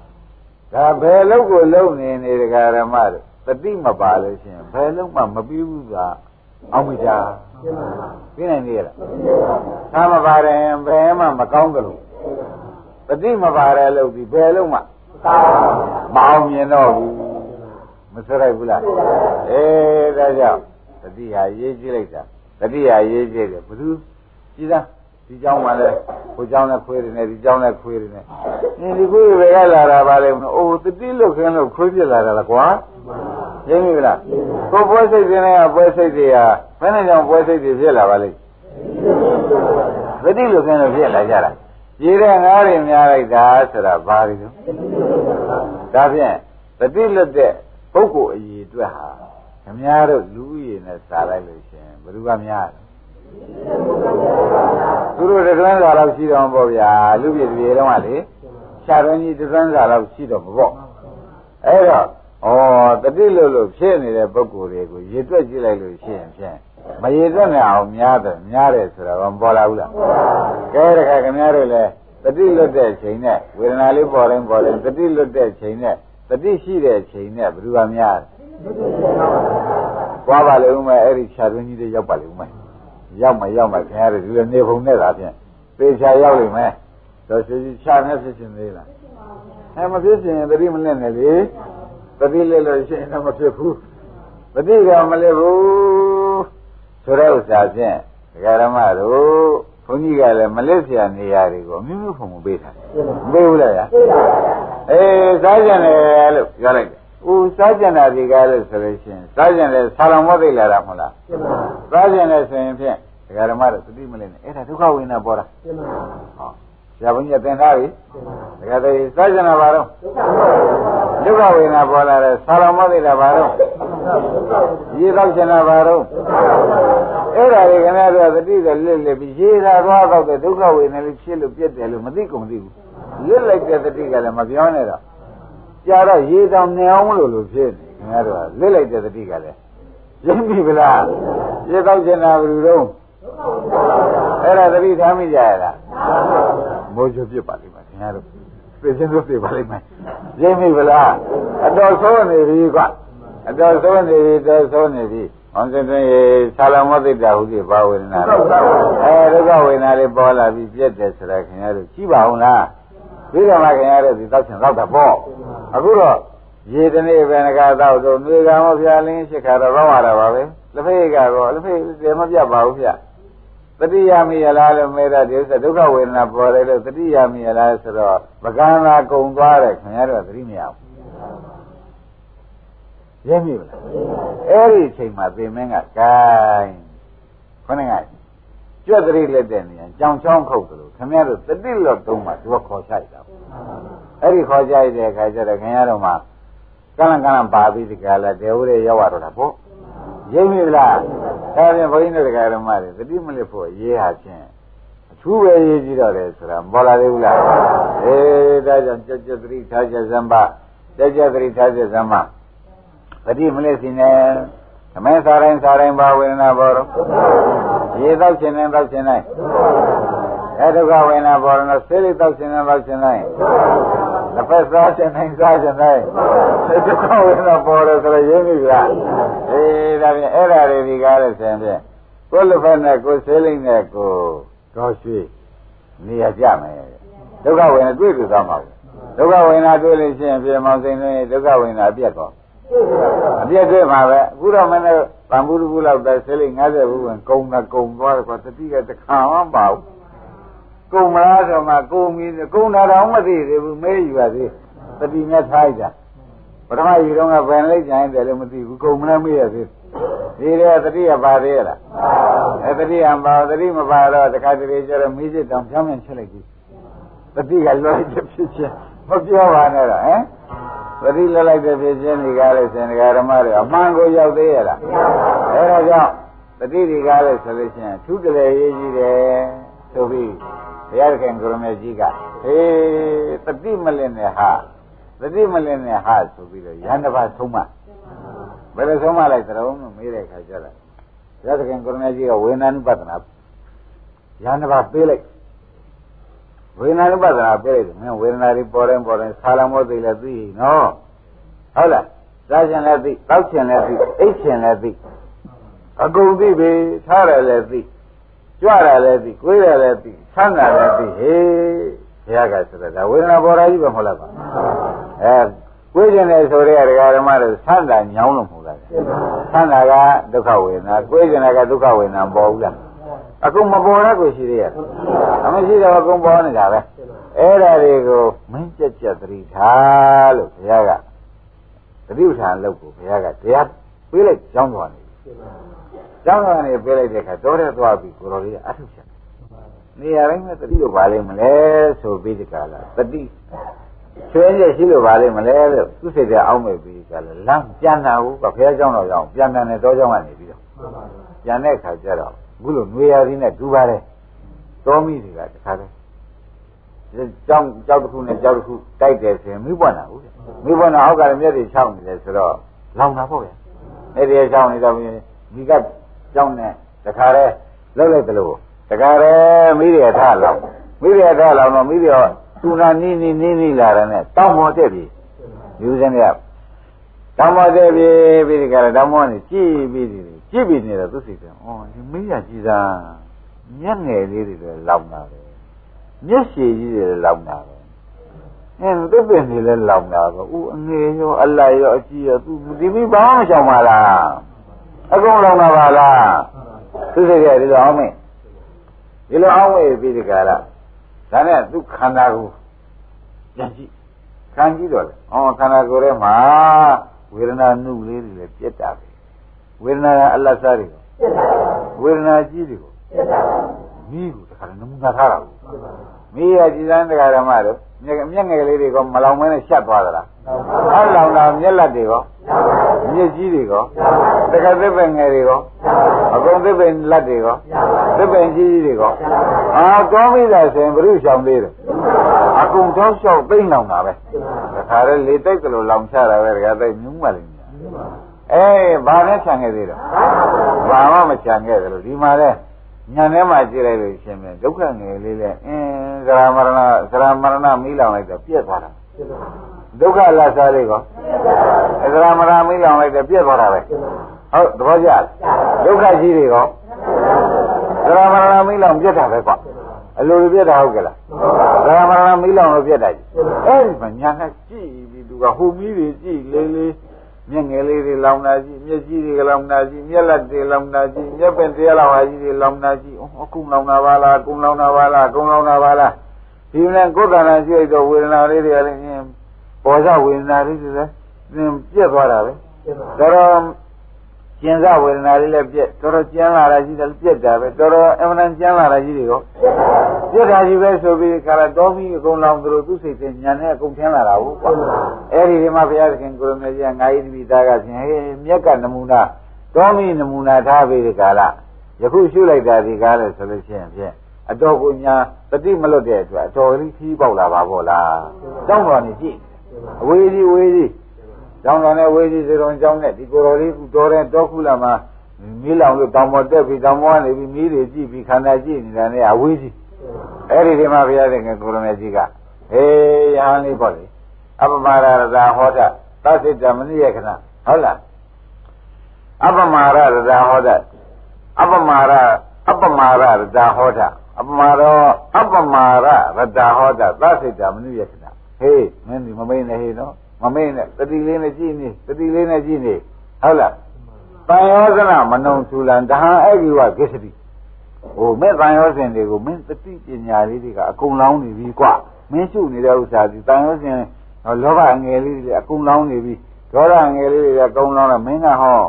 ဒါဘယ်လောက်ကိုလုံနေနေဒကာရမတို့တတိမပါလို့ရှိရင်ဘယ်လုံးမှမပြီးဘူးကအောင်မကြပြင်းနိုင်နေရလားသာမပါတယ်ဘယ်မှမကောင်းကြလို့တတိမပါတယ်လို့ဒီဘယ်လုံးမှမအောင်မြင်တော့ဘူးမဆွရိုက်ဘူးလားအေးဒါကြောင့်တတိဟာရေးကြည့်လိုက်တာတတိဟာရေးကြည့်တယ်ဘယ်သူကြည်သား ဒီเจ้าမှလည်းဟိုเจ้าနဲ့ခွေးတယ်နဲ့ဒီเจ้าနဲ့ခွေးတယ်နဲ့အင်းဒီခွေးပဲရလာတာပါလေအိုးတတိလို့ခင်းလို့ခွေးပြလာတာလားကွာ ရှင်းပြီလားကိုပွဲစိတ်တွေနဲ့ပွဲစိတ်တွေဟာဘယ်နဲ့ကြောင့်ပွဲစိတ်တွေဖြစ်လာပါလိမ့်သတိလို့ခင်းလို့ဖြစ်လာကြတာရေးတဲ့ငါးတွေများလိုက်တာဆိုတာဘာတွေလဲဒါဖြင့်သတိလွတ်တဲ့ပုဂ္ဂိုလ်အည်အတွက်ဟာခမည်းတော်လူရည်နဲ့စားလိုက်လို့ရှင်ဘယ်သူကများလဲ သူတို့တတွန်းစာလောက်ရှိတော့ပေါ့ဗျာလူပြည်တွေတော့ကလေရှားရင်းကြီးတတွန်းစာလောက်ရှိတော့မပေါ့အဲ့တော့ဩတတိလို့လို့ဖြစ်နေတဲ့ပုဂ္ဂိုလ်တွေကိုရေတွက်ကြည့်လိုက်လို့ရှိရင်ဖြင့်မရေတွက်နိုင်အောင်များတယ်များတယ်ဆိုတာကမပေါ်လာဘူးလားကဲတခါခင်ဗျားတို့လည်းတတိလွတ်တဲ့ချိန်နဲ့ဝေဒနာလေးပေါ်တိုင်းပေါ်တိုင်းတတိလွတ်တဲ့ချိန်နဲ့တတိရှိတဲ့ချိန်နဲ့ဘယ်သူကများလဲသွားပါလေဦးမယ်အဲ့ဒီခြာတွင်းကြီးတွေရောက်ပါလေဦးမယ် ရောက်မှရောက်မှခင်ဗျားတို့ဒီလိုနေပုံနဲ့သာဖြင့်ပေချာရောက်လိမ့်မယ်တော့စီချာနဲ့ဖြစ်ရှင်သေးလားအဲမဖြစ်ရှင်တတိမနဲ့နဲ့လေတတိလေးလို့ရှိရင်တော့မဖြစ်ဘူးတတိကမလဲဘူးဆိုတဲ့ဥစ္စာဖြင့်ဒကာရမတို့ဘုန်းကြီးကလည်းမလစ်ဆရာနေရာတွေကိုအမျိုးမျိုးဖုံပေးထားတယ်မပေးဘူးလားဗျာအေးစားကြတယ်လို့ပြောလိုက်တယ် ဦးစားကြတာဒီကားလို့ဆိုလို့ရှိရင်စားကြတယ်ဆာလောင်မောသိလာတာမဟုတ်လားစားကြတယ်ဆိုရင်ဖြင့်ဒကာရမတို့သတိမလဲနဲ့အဲ့ဒါဒုက္ခဝိညာဉ်ပေါ်တာဟောဆရာဘုန်းကြီးသင်ထားပြီဒကာသေးစားကြတာဘာတော့ဒုက္ခဝိညာဉ်ပေါ်လာတယ်ဆာလောင်မောသိလာဘာတော့ရေတော့ကျင်တာဘာတော့အဲ့ဒါတွေခင်ဗျားတို့သတိကလစ်လစ်ပြီးရေသာသွားတော့တဲ့ဒုက္ခဝေဒနာလေးဖြစ်လို့ပြက်တယ်လို့မသိကုန်သိဘူးလစ်လိုက်တဲ့သတိကလည်းမပြောနဲ့တော့ ကြာတော့ရေတောင်နေအောင်လို့လို့ဖြစ်နေခင်ဗျားတို့ကလစ်လိုက်တဲ့သတိကလည်းရင်းပြီဗလားရေတော့ကျင်တာဘယ်လိုတော့အဲ့ဒါသတိထားမိကြရလားမိုးချိုးပြစ်ပါလိမ့်မယ်ခင်ဗျားတို့သိချင်းတို့သိပါလိမ့်မယ်ရင်းပြီဗလားအတော်ဆိုးနေပြီကွအတော်ဆိုးနေပြီတော်ဆိုးနေပြီ။အောင်စင်တဲ့ဆာလမောတိတာဟုတိဘာဝေဒနာလဲ။အဲဒုက္ခဝေဒနာလေးပေါ်လာပြီးပြက်တယ်ဆိုတာခင်ဗျားတို့ကြည့်ပါဦးလား။ပြီးတော့မှခင်ဗျားတို့ဒီတောက်ချင်တော့တာပေါ့။ အခုတော့ရေတနေ့ပဲငကာတော့ဆိုမြေကံမဖျားလင်းရှိခါတော့ရောရတာပါပဲ။လက်ဖေးကတော့လက်ဖေးတယ်မပြတ်ပါဘူးဗျ။တတိယမိယလားလို့မေးတာဒီဥစ္စာဒုက္ခဝေဒနာပေါ်တယ်လို့တတိယမိယလားဆိုတော့ပကံလာကုံသွားတယ်ခင်ဗျားတို့သတိမရဘူးရင်းပြီလားအဲ့ဒီအချိန်မှာသင်မင်းကဂိုင်းခေါင်းက ကြွက်တရိလက်တဲ့နေရာကြောင်ချောင်းခုတ်သလိုခင်ဗျားတို့တတိလောတုံးမှာသူကခေါ်ချိုက်တာအဲ့ဒီခေါ်ချိုက်တဲ့အခါကျတော့ခင်ဗျားတို့မှာကလန်ကလန်ပါပြီးဒီကလာတေဝရရောက်ရတော့တာပေါ့ရင်းပြီလားဒါဖြင့်ဘုန်းကြီးတို့တရားဓမ္မတွေတတိမလစ်ဖို့ရေးဟာချင်းအထူးပဲရေးကြည့်တော့တယ်ဆိုတာမပေါ်လာသေးဘူးလားအေးဒါကြောင့်ကြက်ကြက်တတိထားချက်စံပါကြက်ကြက်တတိထားချက်စံပါပฏิမလေးစီနဲ့ အမဲစားတိုင်းစားတိုင်းဘာဝေဒနာပေါ်တော့ရေတော့ခြင်းနဲ့တော့ခြင်းတိုင်းအဲဒုက္ခဝေဒနာပေါ်တော့ဆေးလေးတော့ခြင်းနဲ့တော့ခြင်းတိုင်းတစ်ဖက်စားခြင်းတိုင်းစားခြင်းတိုင်းဒုက္ခဝေဒနာပေါ်တော့ဆိုရရင်းပြီလားအေးဒါဖြင့်အဲ့ဓာတွေဒီကားလို့ဆိုရင်ဖြင့်ကိုယ်လက်ဖက်နဲ့ကိုယ်ဆေးလေးနဲ့ကိုတော့ရွှေနေရာကြမယ်ဒုက္ခဝေဒနာတွေ့ပြီသွားမှာဒုက္ခဝေဒနာတွေ့လို့ရှိရင်ပြေမောင်စိန်နေဒုက္ခဝေဒနာအပြတ်သွား အပြည့်တွေ့မှာပဲအခုတော့မင်းတို့ဗန်ဘူးတဘူးလောက်ပဲဆေးလိ50ဘူးဝင်ကုံတာကုံသွားတယ်ကွာတတိကတခါမှမပါဘူးကုံမလားဆိုမှကုံပြီးကုံတာတော့မသိသေးဘူးမဲယူပါသေးတတိမြတ်ထားလိုက်တာပထမယူတော့ကဘယ်လိုက်ကြိုင်းတယ်လည်းမသိဘူးကုံမလားမေးရသေးဒီတဲ့တတိကပါသေးလားအဲတတိကပါတတိမပါတော့တခါတလေကျတော့မိစစ်တောင်ဖြောင်းမြန်ချက်လိုက်ပြီတတိကလွှဲချက်ဖြစ်ချင်းမပြောပါနဲ့တော့ဟမ် ပရိလလိုက်တဲ့ဖြစ်ခြင်းဒီကားလို့ရှင်ဒကာဓမ္မတွေအမှန်ကိုရောက်သေးရလားအဲဒါကြောင့်တတိဒီကားလို့ဆိုလို့ရှိရင်သူတလေရေးကြီးတယ်ဆိုပြီးဘုရားခင်ကိုရမေကြီးကဟေးတတိမလင်နဲ့ဟာတတိမလင်နဲ့ဟာဆိုပြီးတော့ရဟန္တာဘဆုံးမဘယ်လိုဆုံးမလိုက်သရုံးလို့မေးတဲ့အခါကျတော့ဘုရားခင်ကိုရမေကြီးကဝေဒနာနုပဒနာရဟန္တာဘပေးလိုက် ဝေဒနာဥပဒနာပြည့်တယ်မင်းဝေဒနာတွေပေါ်တိုင်းပေါ်တိုင်းဆာလမောသိလည်းသိနော်ဟုတ်လားစားခြင်းလည်းသိတောက်ခြင်းလည်းသိအိတ်ခြင်းလည်းသိအကုန်သိပြီထားတယ်လည်းသိကြွတယ်လည်းသိကိုယ်တယ်လည်းသိဆန်းတယ်လည်းသိဟေးဘုရားကဆိုတော့ဒါဝေဒနာပေါ်တာကြီးပဲမဟုတ်လားပါအဲကိုယ်ခြင်းလည်းဆိုရဲဒကာဓမ္မတို့ဆန်းတာညောင်းလို့မဟုတ်လားဆန်းတာကဒုက္ခဝေဒနာကိုယ်ခြင်းကဒုက္ခဝေဒနာပေါ်ဘူးလား အခုမပေါ်ရကိုရှိသေးရဲ့အမရှိတော့အကုန်ပေါ်နေတာပဲအဲ့ဒါတွေကိုမင်းကြက်ကြက်သတိထားလို့ဘုရားကတတိပဌာန်လောက်ကိုဘုရားကတရားပေးလိုက်ကြောင်းသွားနေကြောင်းသွားနေပေးလိုက်တဲ့အခါတော်တဲ့သွားပြီးကိုတော်လေးကအထုချက်နေရာတိုင်းမှာတတိလို့ပါလိမ့်မလဲဆိုပြီးဒီကလာတတိချွေးရရှိလို့ပါလိမ့်မလဲလို့သူစိတ်ထဲအောင်းမဲ့ပြီးကလာလမ်းပြန်လာဘူးကဘုရားကြောင်းတော်ကြောင်းပြန်ပြန်တဲ့တော်ကြောင်းကနေပြီးတော့ပြန်တဲ့အခါကျတော့အ ခုလိုနွေရာသီနဲ့ဒူပါတယ်တောမိတွေကတခါတည်းကြောင်းကြောက်တစ်ခုနဲ့ကြောက်တစ်ခုတိုက်တယ်ဆိုရင်မိပွားနာဘူးမိပွားနာအောက်ကလည်းမျက်တွေချောင်းနေတယ်ဆိုတော့လောင်တာပေါ့ဗျာအဲ့ဒီချောင်းနေတော့မိကကြောင်းနဲ့တခါတည်းလှုပ်လိုက်တယ်လို့တခါတည်းမိတွေထားလောင်မိတွေထားလောင်တော့မိတွေသူနာနီးနီးနီးနီးလာတယ်နဲ့တောင်းမောတက်ပြီယူစင်းရတောင်းမောတက်ပြီပြီးဒီကရတောင်းမောနေကြည့်ပြီးဒီ ကြည့်ပြီးနေတော့သူစိတ်ကအော်ဒီမိရကြည်စားမျက်ငယ်လေးတွေလည်းလောင်တာပဲမျက်ရှည်ကြီးတွေလည်းလောင်တာပဲအဲသစ်ပင်တွေလည်းလောင်တာပဲဥအငယ်ရောအလိုက်ရောအကြီးရောသူဒီမိဘာမှမချောင်ပါလားအကုန်လောင်တာပါလားသူစိတ်ကဒီလိုအောင်မေးဒီလိုအောင်မေးပြီးဒီကရဒါနဲ့သူခန္ဓာကိုပြန်ကြည့်ခံကြည့်တော့လေဩခန္ဓာကိုယ်ထဲမှာဝေဒနာနုလေးတွေလည်းပြက်တာပဲ ဝေဒနာကအလတ်စားတွေကိုဝေဒနာကြီးတွေကိုမိကိုတခါနမူနာထားတာကိုမိရကြည်စမ်းတရားဓမ္မတို့မျက်မျက်ငယ်လေးတွေကမလောင်မနဲ့ရှက်သွားသလားအဲ့လောင်တာမျက်လက်တွေရောမျက်ကြီးတွေရောတခါသစ်ပင်ငယ်တွေရောအကုန်သစ်ပင်လက်တွေရောသစ်ပင်ကြီးကြီးတွေရောအာတောမိတာဆိုရင်ဘုရုဆောင်သေးတယ်အကုန်တောလျှောက်သိမ့်လောင်တာပဲတခါလေလေတိတ်ကလေးလောင်ချတာပဲတခါသိမြုံမှလိမ့်မယ် အေးဘာနဲ့ခြံခဲ့သေးတယ်ဘာမှမခြံခဲ့တယ်လို့ဒီမှာလဲညာထဲမှာကြည့်လိုက်လို့ရှင်ပြန်ဒုက္ခငယ်လေးလဲအင်းသရမရဏသရမရဏမိလောင်လိုက်တော့ပြက်သွားတာဒုက္ခလတ်စားလေးကောသရမရဏမိလောင်လိုက်တော့ပြက်သွားတာပဲဟုတ်သဘောကျဒုက္ခကြီးတွေကောသရမရဏမိလောင်ပြက်တာပဲကွာအလိုလိုပြက်တာဟုတ်ကဲ့လားသရမရဏမိလောင်လို့ပြက်တာကြီးအဲ့ဒီမှာညာကကြည့်ပြီးသူကဟိုမီးတွေကြည့်လေးလေး မျက်ငယ်လေးတွေလောင်တာကြီးမျက်ကြီးတွေလောင်တာကြီးမျက်လက်တွေလောင်တာကြီးမျက်ပင်တရားလောက်ဟာကြီးတွေလောင်တာကြီးအခုလောင်တာပါလားကုံလောင်တာပါလားကုံလောင်တာပါလားဒီနဲ့ကိုယ်တဏ္ဍာရှိတော့ဝေဒနာလေးတွေကလည်းပေါ်ကြဝေဒနာလေးတွေလည်းပြက်သွားတာပဲဒါတော့ ကျင်စဝေဒနာလေးလည်းပြက်တော်တော်ကျန်းလာတာကြီးတယ်ပြက်တာပဲတော်တော်အမှန်တန်ကျန်းလာတာကြီးတွေရောပြက်တာကြီးပဲဆိုပြီးခါလာတော်ပြီးအကုန်လောင်သလိုသူ့စိတ်ထဲညံနေအကုန်ထင်းလာတာဟုတ်ကွာအဲ့ဒီဒီမှာဘုရားသခင်ကိုရမေကြီးကငါးဤတပိသားကဖြင့်ဟေးမြက်ကနမူနာတော်ပြီးနမူနာထားပြီးဒီကာလယခုရှုလိုက်တာဒီကားလဲဆိုလို့ရှိရင်ဖြင့်အတော်ကိုညာတတိမလွတ်တဲ့အတွက်အတော်ကြီးခီးပေါက်လာပါဘောလားတောင်းတော်နေကြည့်အဝေးကြီးဝေးကြီး ကျောင်းတော်နဲ့ဝေးကြီးစေတော်ကျောင်းနဲ့ဒီကိုယ်တော်လေးခုတော်တဲ့တောခုလာမှာမီးလောင်လို့တောင်ပေါ်တက်ပြီးတောင်ပေါ်ကနေပြီးမီးတွေကြည့်ပြီးခန္ဓာကြည့်နေတာနဲ့အဝေးကြီးအဲ့ဒီဒီမှာဘုရားသခင်ကိုရမေကြီးကဟေးယဟန်လေးပေါ့လေအပမာရတာဟောတာသစ္စိတမနိယခဏဟုတ်လားအပမာရတာဟောတာအပမာရအပမာရတာဟောတာအပမာရောအပမာရရတာဟောတာသစ္စိတမနိယခဏဟေးမင်းဒီမမိန်နဲ့ဟေးနော် မမင်းနဲ့တတိလေးနဲ့ကြည့်နေတတိလေးနဲ့ကြည့်နေဟုတ်လားတန်ယောဇနမနုံထူလံတဟံအဲ့ဒီဝကိစ္စတိဟိုမဲ့တန်ယောဇဉ်တွေကိုမင်းတတိပညာလေးတွေကအကုန်လောင်းနေပြီကွမင်းရှုနေတဲ့ဥစ္စာဒီတန်ယောဇဉ်လောဘငယ်လေးတွေအကုန်လောင်းနေပြီဒေါသငယ်လေးတွေအကုန်လောင်းတော့မင်းကဟော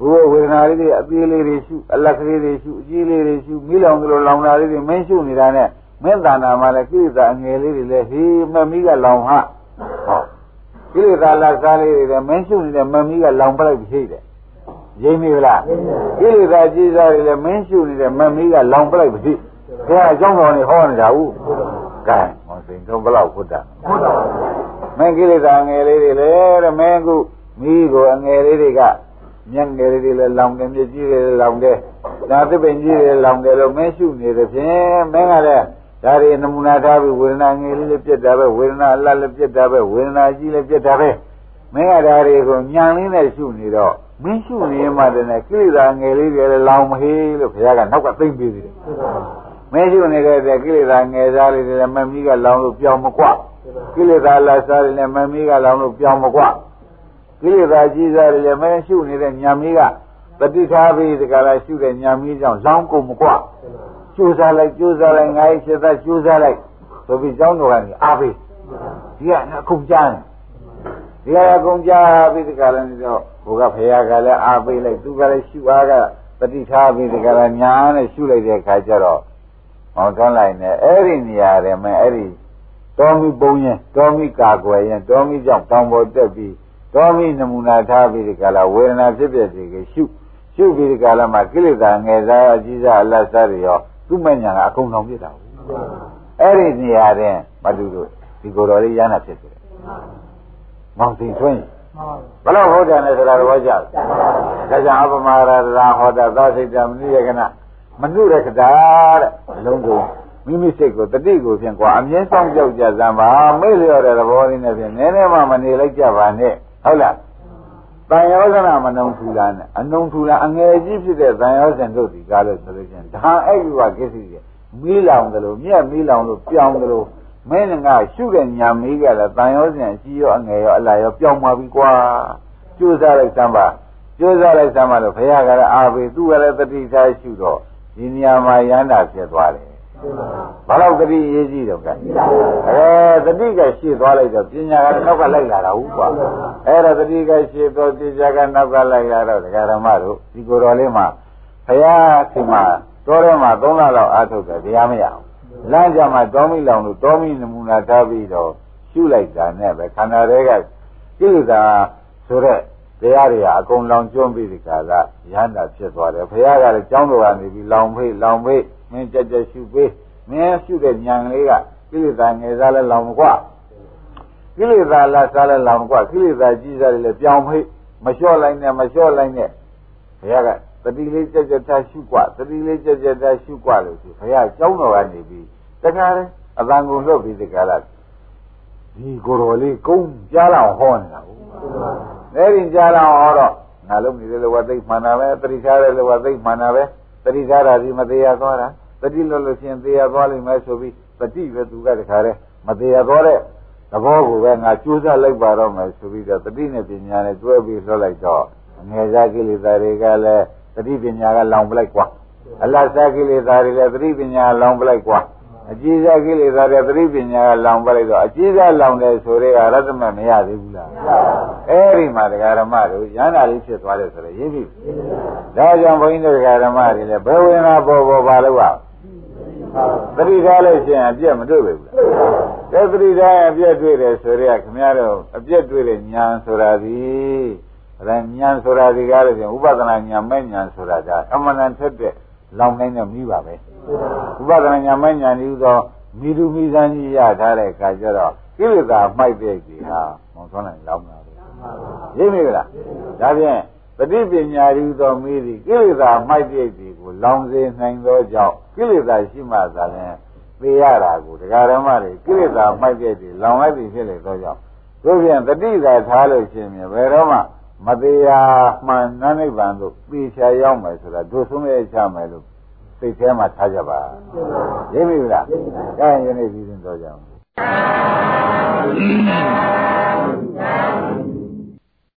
ဘုရားဝေဒနာလေးတွေအသေးလေးတွေရှုအလက်ကလေးတွေရှုအကြီးလေးတွေရှုမိလောင်သလိုလောင်တာလေးတွေမင်းရှုနေတာနဲ့မင်းတဏ္ဍာမှာလည်းကိစ္စအငယ်လေးတွေလည်းဟေးမမီးကလောင်ဟဟော ကိလေသာလက်စားလေးတွေလည်းမင်းရှုနေတဲ့မမီးကလောင်ပလိုက်ပြီတဲ့ရင်းမိလားကိလေသာကြီးစားတွေလည်းမင်းရှုနေတဲ့မမီးကလောင်ပလိုက်ပြီဘုရားအကြောင်းတော်နေဟောနေတာဟုတ်ကဲဟောစိန်တော့ဘလောက်ဘုဒ္ဓဟုတ်ပါဘူးမင်းကိလေသာငယ်လေးတွေလည်းတဲ့မင်းခုမိကိုအငယ်လေးတွေကမျက်ငယ်လေးတွေလည်းလောင်တယ်မျက်ကြီးတွေလည်းလောင်တယ်ဒါသစ်ပင်ကြီးတွေလောင်တယ်လို့မင်းရှုနေတယ်ဖြင့်မင်းကလည်း ဒါတွေနမူနာထားပြီးဝေဒနာငယ်လေးလေးပြက်တာပဲဝေဒနာအလတ်လေးပြက်တာပဲဝေဒနာကြီးလေးပြက်တာပဲမင်းကဒါတွေကိုညံလေးနဲ့ရှုနေတော့မင်းရှုနေမှတည်းနဲ့ကိလေသာငယ်လေးတွေလည်းလောင်မဟေးလို့ဘုရားကနောက်ကသိမ့်ပြီးသေးတယ်မင်းရှုနေတဲ့ကိလေသာငယ်စားလေးတွေလည်းမမီးကလောင်လို့ပြောင်းမကွကိလေသာလက်စားတွေလည်းမမီးကလောင်လို့ပြောင်းမကွကိလေသာကြီးစားတွေလည်းမင်းရှုနေတဲ့ညံမီးကတတိထားပြီးဒီကလာရှုတဲ့ညံမီးကြောင့်လောင်ကုန်မကွ ကျိုးစားလိုက်ကျိုးစားလိုက်ငါ့ရဲ့ချက်သားကျိုးစားလိုက်ဆိုပြီးကျောင်းတော်ကနေအားပေးဒီကအခုကြားနေဒီကရကုန်ကြပြီးဒီကရနေတော့ဘုကဖရာကလည်းအားပေးလိုက်သူကလည်းရှုအားကတတိထားပြီးဒီကရညာနဲ့ရှုလိုက်တဲ့ခါကျတော့ဟောတွန်းလိုက်နေအဲ့ဒီနေရာတွေမှာအဲ့ဒီတော်မီပုံရင်တော်မီကာကွယ်ရင်တော်မီကြောင့်တောင်ပေါ်တက်ပြီးတော်မီနမူနာထားပြီးဒီကလာဝေဒနာဖြစ်ဖြစ်စီကရှုရှုပြီးဒီကလာမှာကိလေသာငယ်စားအကြီးစားအလတ်စားတွေရော သူ့မညာကအကုန်လုံးပြစ်တာဘူးအဲ့ဒီနေရာတဲ့မတူတို့ဒီကိုယ်တော်လေးရဟနာဖြစ်တယ်မောင်သိထွင်းဘယ်လိုဟုတ်တယ်လဲဆိုတာတော့ကြောက်ဒါကြောင့်အပမရရာဟောတာသာစိတ်တမနိယကနာမနုရခတာတဲ့အလုံးစုံမိမိစိတ်ကိုတတိကိုဖြင့်ကွာအမြဲဆောင်ကြောက်ကြစမ်းပါမေ့လျော့တဲ့သဘောလေးနဲ့ဖြင့်နည်းနည်းမှမနေလိုက်ကြပါနဲ့ဟုတ်လား တန်ရောဇနာမနုံထူလာနဲ့အနုံထူလာအငယ်ကြီးဖြစ်တဲ့တန်ရောဇဉ်တို့ဒီကားလို့ဆိုလို့ချင်းဒါအဲ့ဒီကကိစ္စကြီးမီးလောင်တယ်လို့မြက်မီးလောင်လို့ပြောင်းတယ်လို့မင်းငါရှုတဲ့ညာမေးကြတယ်တန်ရောဇဉ်အကြီးရောအငယ်ရောအလာရောပြောင်းသွားပြီကွာကျိုးစားလိုက်စမ်းပါကျိုးစားလိုက်စမ်းပါလို့ဘုရားကလည်းအာဘေသူကလည်းတတိထားရှုတော့ဒီနေရာမှာရဟန္တာဖြစ်သွားတယ် ဘာလို့တတိရေးကြည့်တော့ကဲအဲတတိကရှေ့သွားလိုက်တော့ပညာကနောက်ကလိုက်လာတာဟုတ်ကွာအဲ့ဒါတတိကရှေ့တော့ပညာကနောက်ကလိုက်လာတော့ဒကာဓမ္မတို့ဒီကိုယ်တော်လေးမှာဘုရားခင်မှာတော်ထဲမှာ၃လလောက်အားထုတ်တယ်တရားမရအောင်လမ်းကြမှာတောမိလောင်လို့တောမိနမူနာထားပြီးတော့ရှုလိုက်တာနဲ့ပဲခန္ဓာတွေကကိလေသာဆိုတဲ့တရားတွေဟာအကုန်လောင်ကျွမ်းပြီးဒီကလာရဟန္တာဖြစ်သွားတယ်ဘုရားကလည်းကျောင်းတော်ကနေပြီးလောင်ဖေးလောင်ဖေး မင်းကြက်ကြက်ရှုပေးမင်းရှုတဲ့ဉာဏ်လေးကကိလေသာငယ်စားလဲလောင်မကွကိလေသာလာစားလဲလောင်မကွကိလေသာကြီးစားလဲပြောင်းဖေးမလျှော့လိုက်နဲ့မလျှော့လိုက်နဲ့ဘုရားကတတိလေးကြက်ကြက်ထားရှုกว่าတတိလေးကြက်ကြက်ထားရှုกว่าလို့ဆိုဘုရားကျောင်းတော်ကနေပြီးတခါလေအတန်ကုန်လွတ်ပြီးဒီကလာဒီကိုယ်တော်လေးကုန်းကြားလောက်ဟောနေတာဟုတ်အဲ့ဒီကြားလောက်ဟောတော့ငါလုံးနေတယ်လို့ဝသိမှန်တာပဲတတိထားတယ်လို့ဝသိမှန်တာပဲတတိထားတာဒီမသေးရသွားတာ တတိလို့လို့ရှင်သေးရသွားလိမ့်မယ်ဆိုပြီးတတိပဲသူကတခါလေမသေးရသွားတဲ့သဘောကိုပဲငါကြိုးစားလိုက်ပါတော့မယ်ဆိုပြီးတော့တတိနဲ့ပညာနဲ့တွဲပြီးလွှတ်လိုက်တော့ငယ်စားကိလေသာတွေကလည်းတတိပညာကလောင်ပလိုက်กว่าအလတ်စားကိလေသာတွေလည်းတတိပညာလောင်ပလိုက်กว่าအကြီးစားကိလေသာတွေသတိပညာကလောင်ပလိုက်တော့အကြီးစားလောင်တယ်ဆိုတဲ့ကရတ္တမမရသေးဘူးလားအဲ့ဒီမှာတရားဓမ္မတို့ရဟန္တာလေးဖြစ်သွားတယ်ဆိုတော့ရင်းပြီဒါကြောင့်ဘုန်းကြီးတို့တရားဓမ္မတွေလည်းဘယ်ဝင်လာပေါ်ပေါ်ပါလို့က သတိထားလို့ရှိရင်အပြည့်မတွေ့ဘူးလားသတိထားရင်အပြည့်တွေ့တယ်ဆိုတော့ခင်ဗျားတို့အပြည့်တွေ့တဲ့ဉာဏ်ဆိုတာဒီအဲဉာဏ်ဆိုတာဒီကားလို့ရှိရင်ဥပဒနာဉာဏ်မဲ့ဉာဏ်ဆိုတာကအမှန်တန်ထက်တဲ့လောင်နိုင်တဲ့မိပါပဲဥပဒနာညာမညာနေဥသောမိသူမိသားကြီးရထားတဲ့အခါကျတော့ကိလေသာမိုက်တဲ့ကြီးဟာမောင်သွန်းနိုင်လောင်းတာပဲရိပ်မိကလားဒါဖြင့် ပฏิပညာရူသောမိသည်ကိလေသာမိုက်တဲ့ကြီးကိုလောင်စေနိုင်သောကြောင့်ကိလေသာရှိမှသာလျှင်သိရတာကိုတရားဓမ္မတွေကိလေသာမိုက်တဲ့ကြီးလောင်လိုက်ပြီဖြစ်လေသောကြောင့်တို့ဖြင့်တတိသာထားလို့ရှိရင်ဘယ်တော့မှမတရားမှန်နိဗ္ဗာန်သို့ပြေချာရောက်မယ်ဆိုတာတို့ဆုံးရချမယ်လို့စိတ်ထဲမှာထားကြပါရင်းပြီလားကဲယနေ့ပြီးရင်တော့ကြအောင်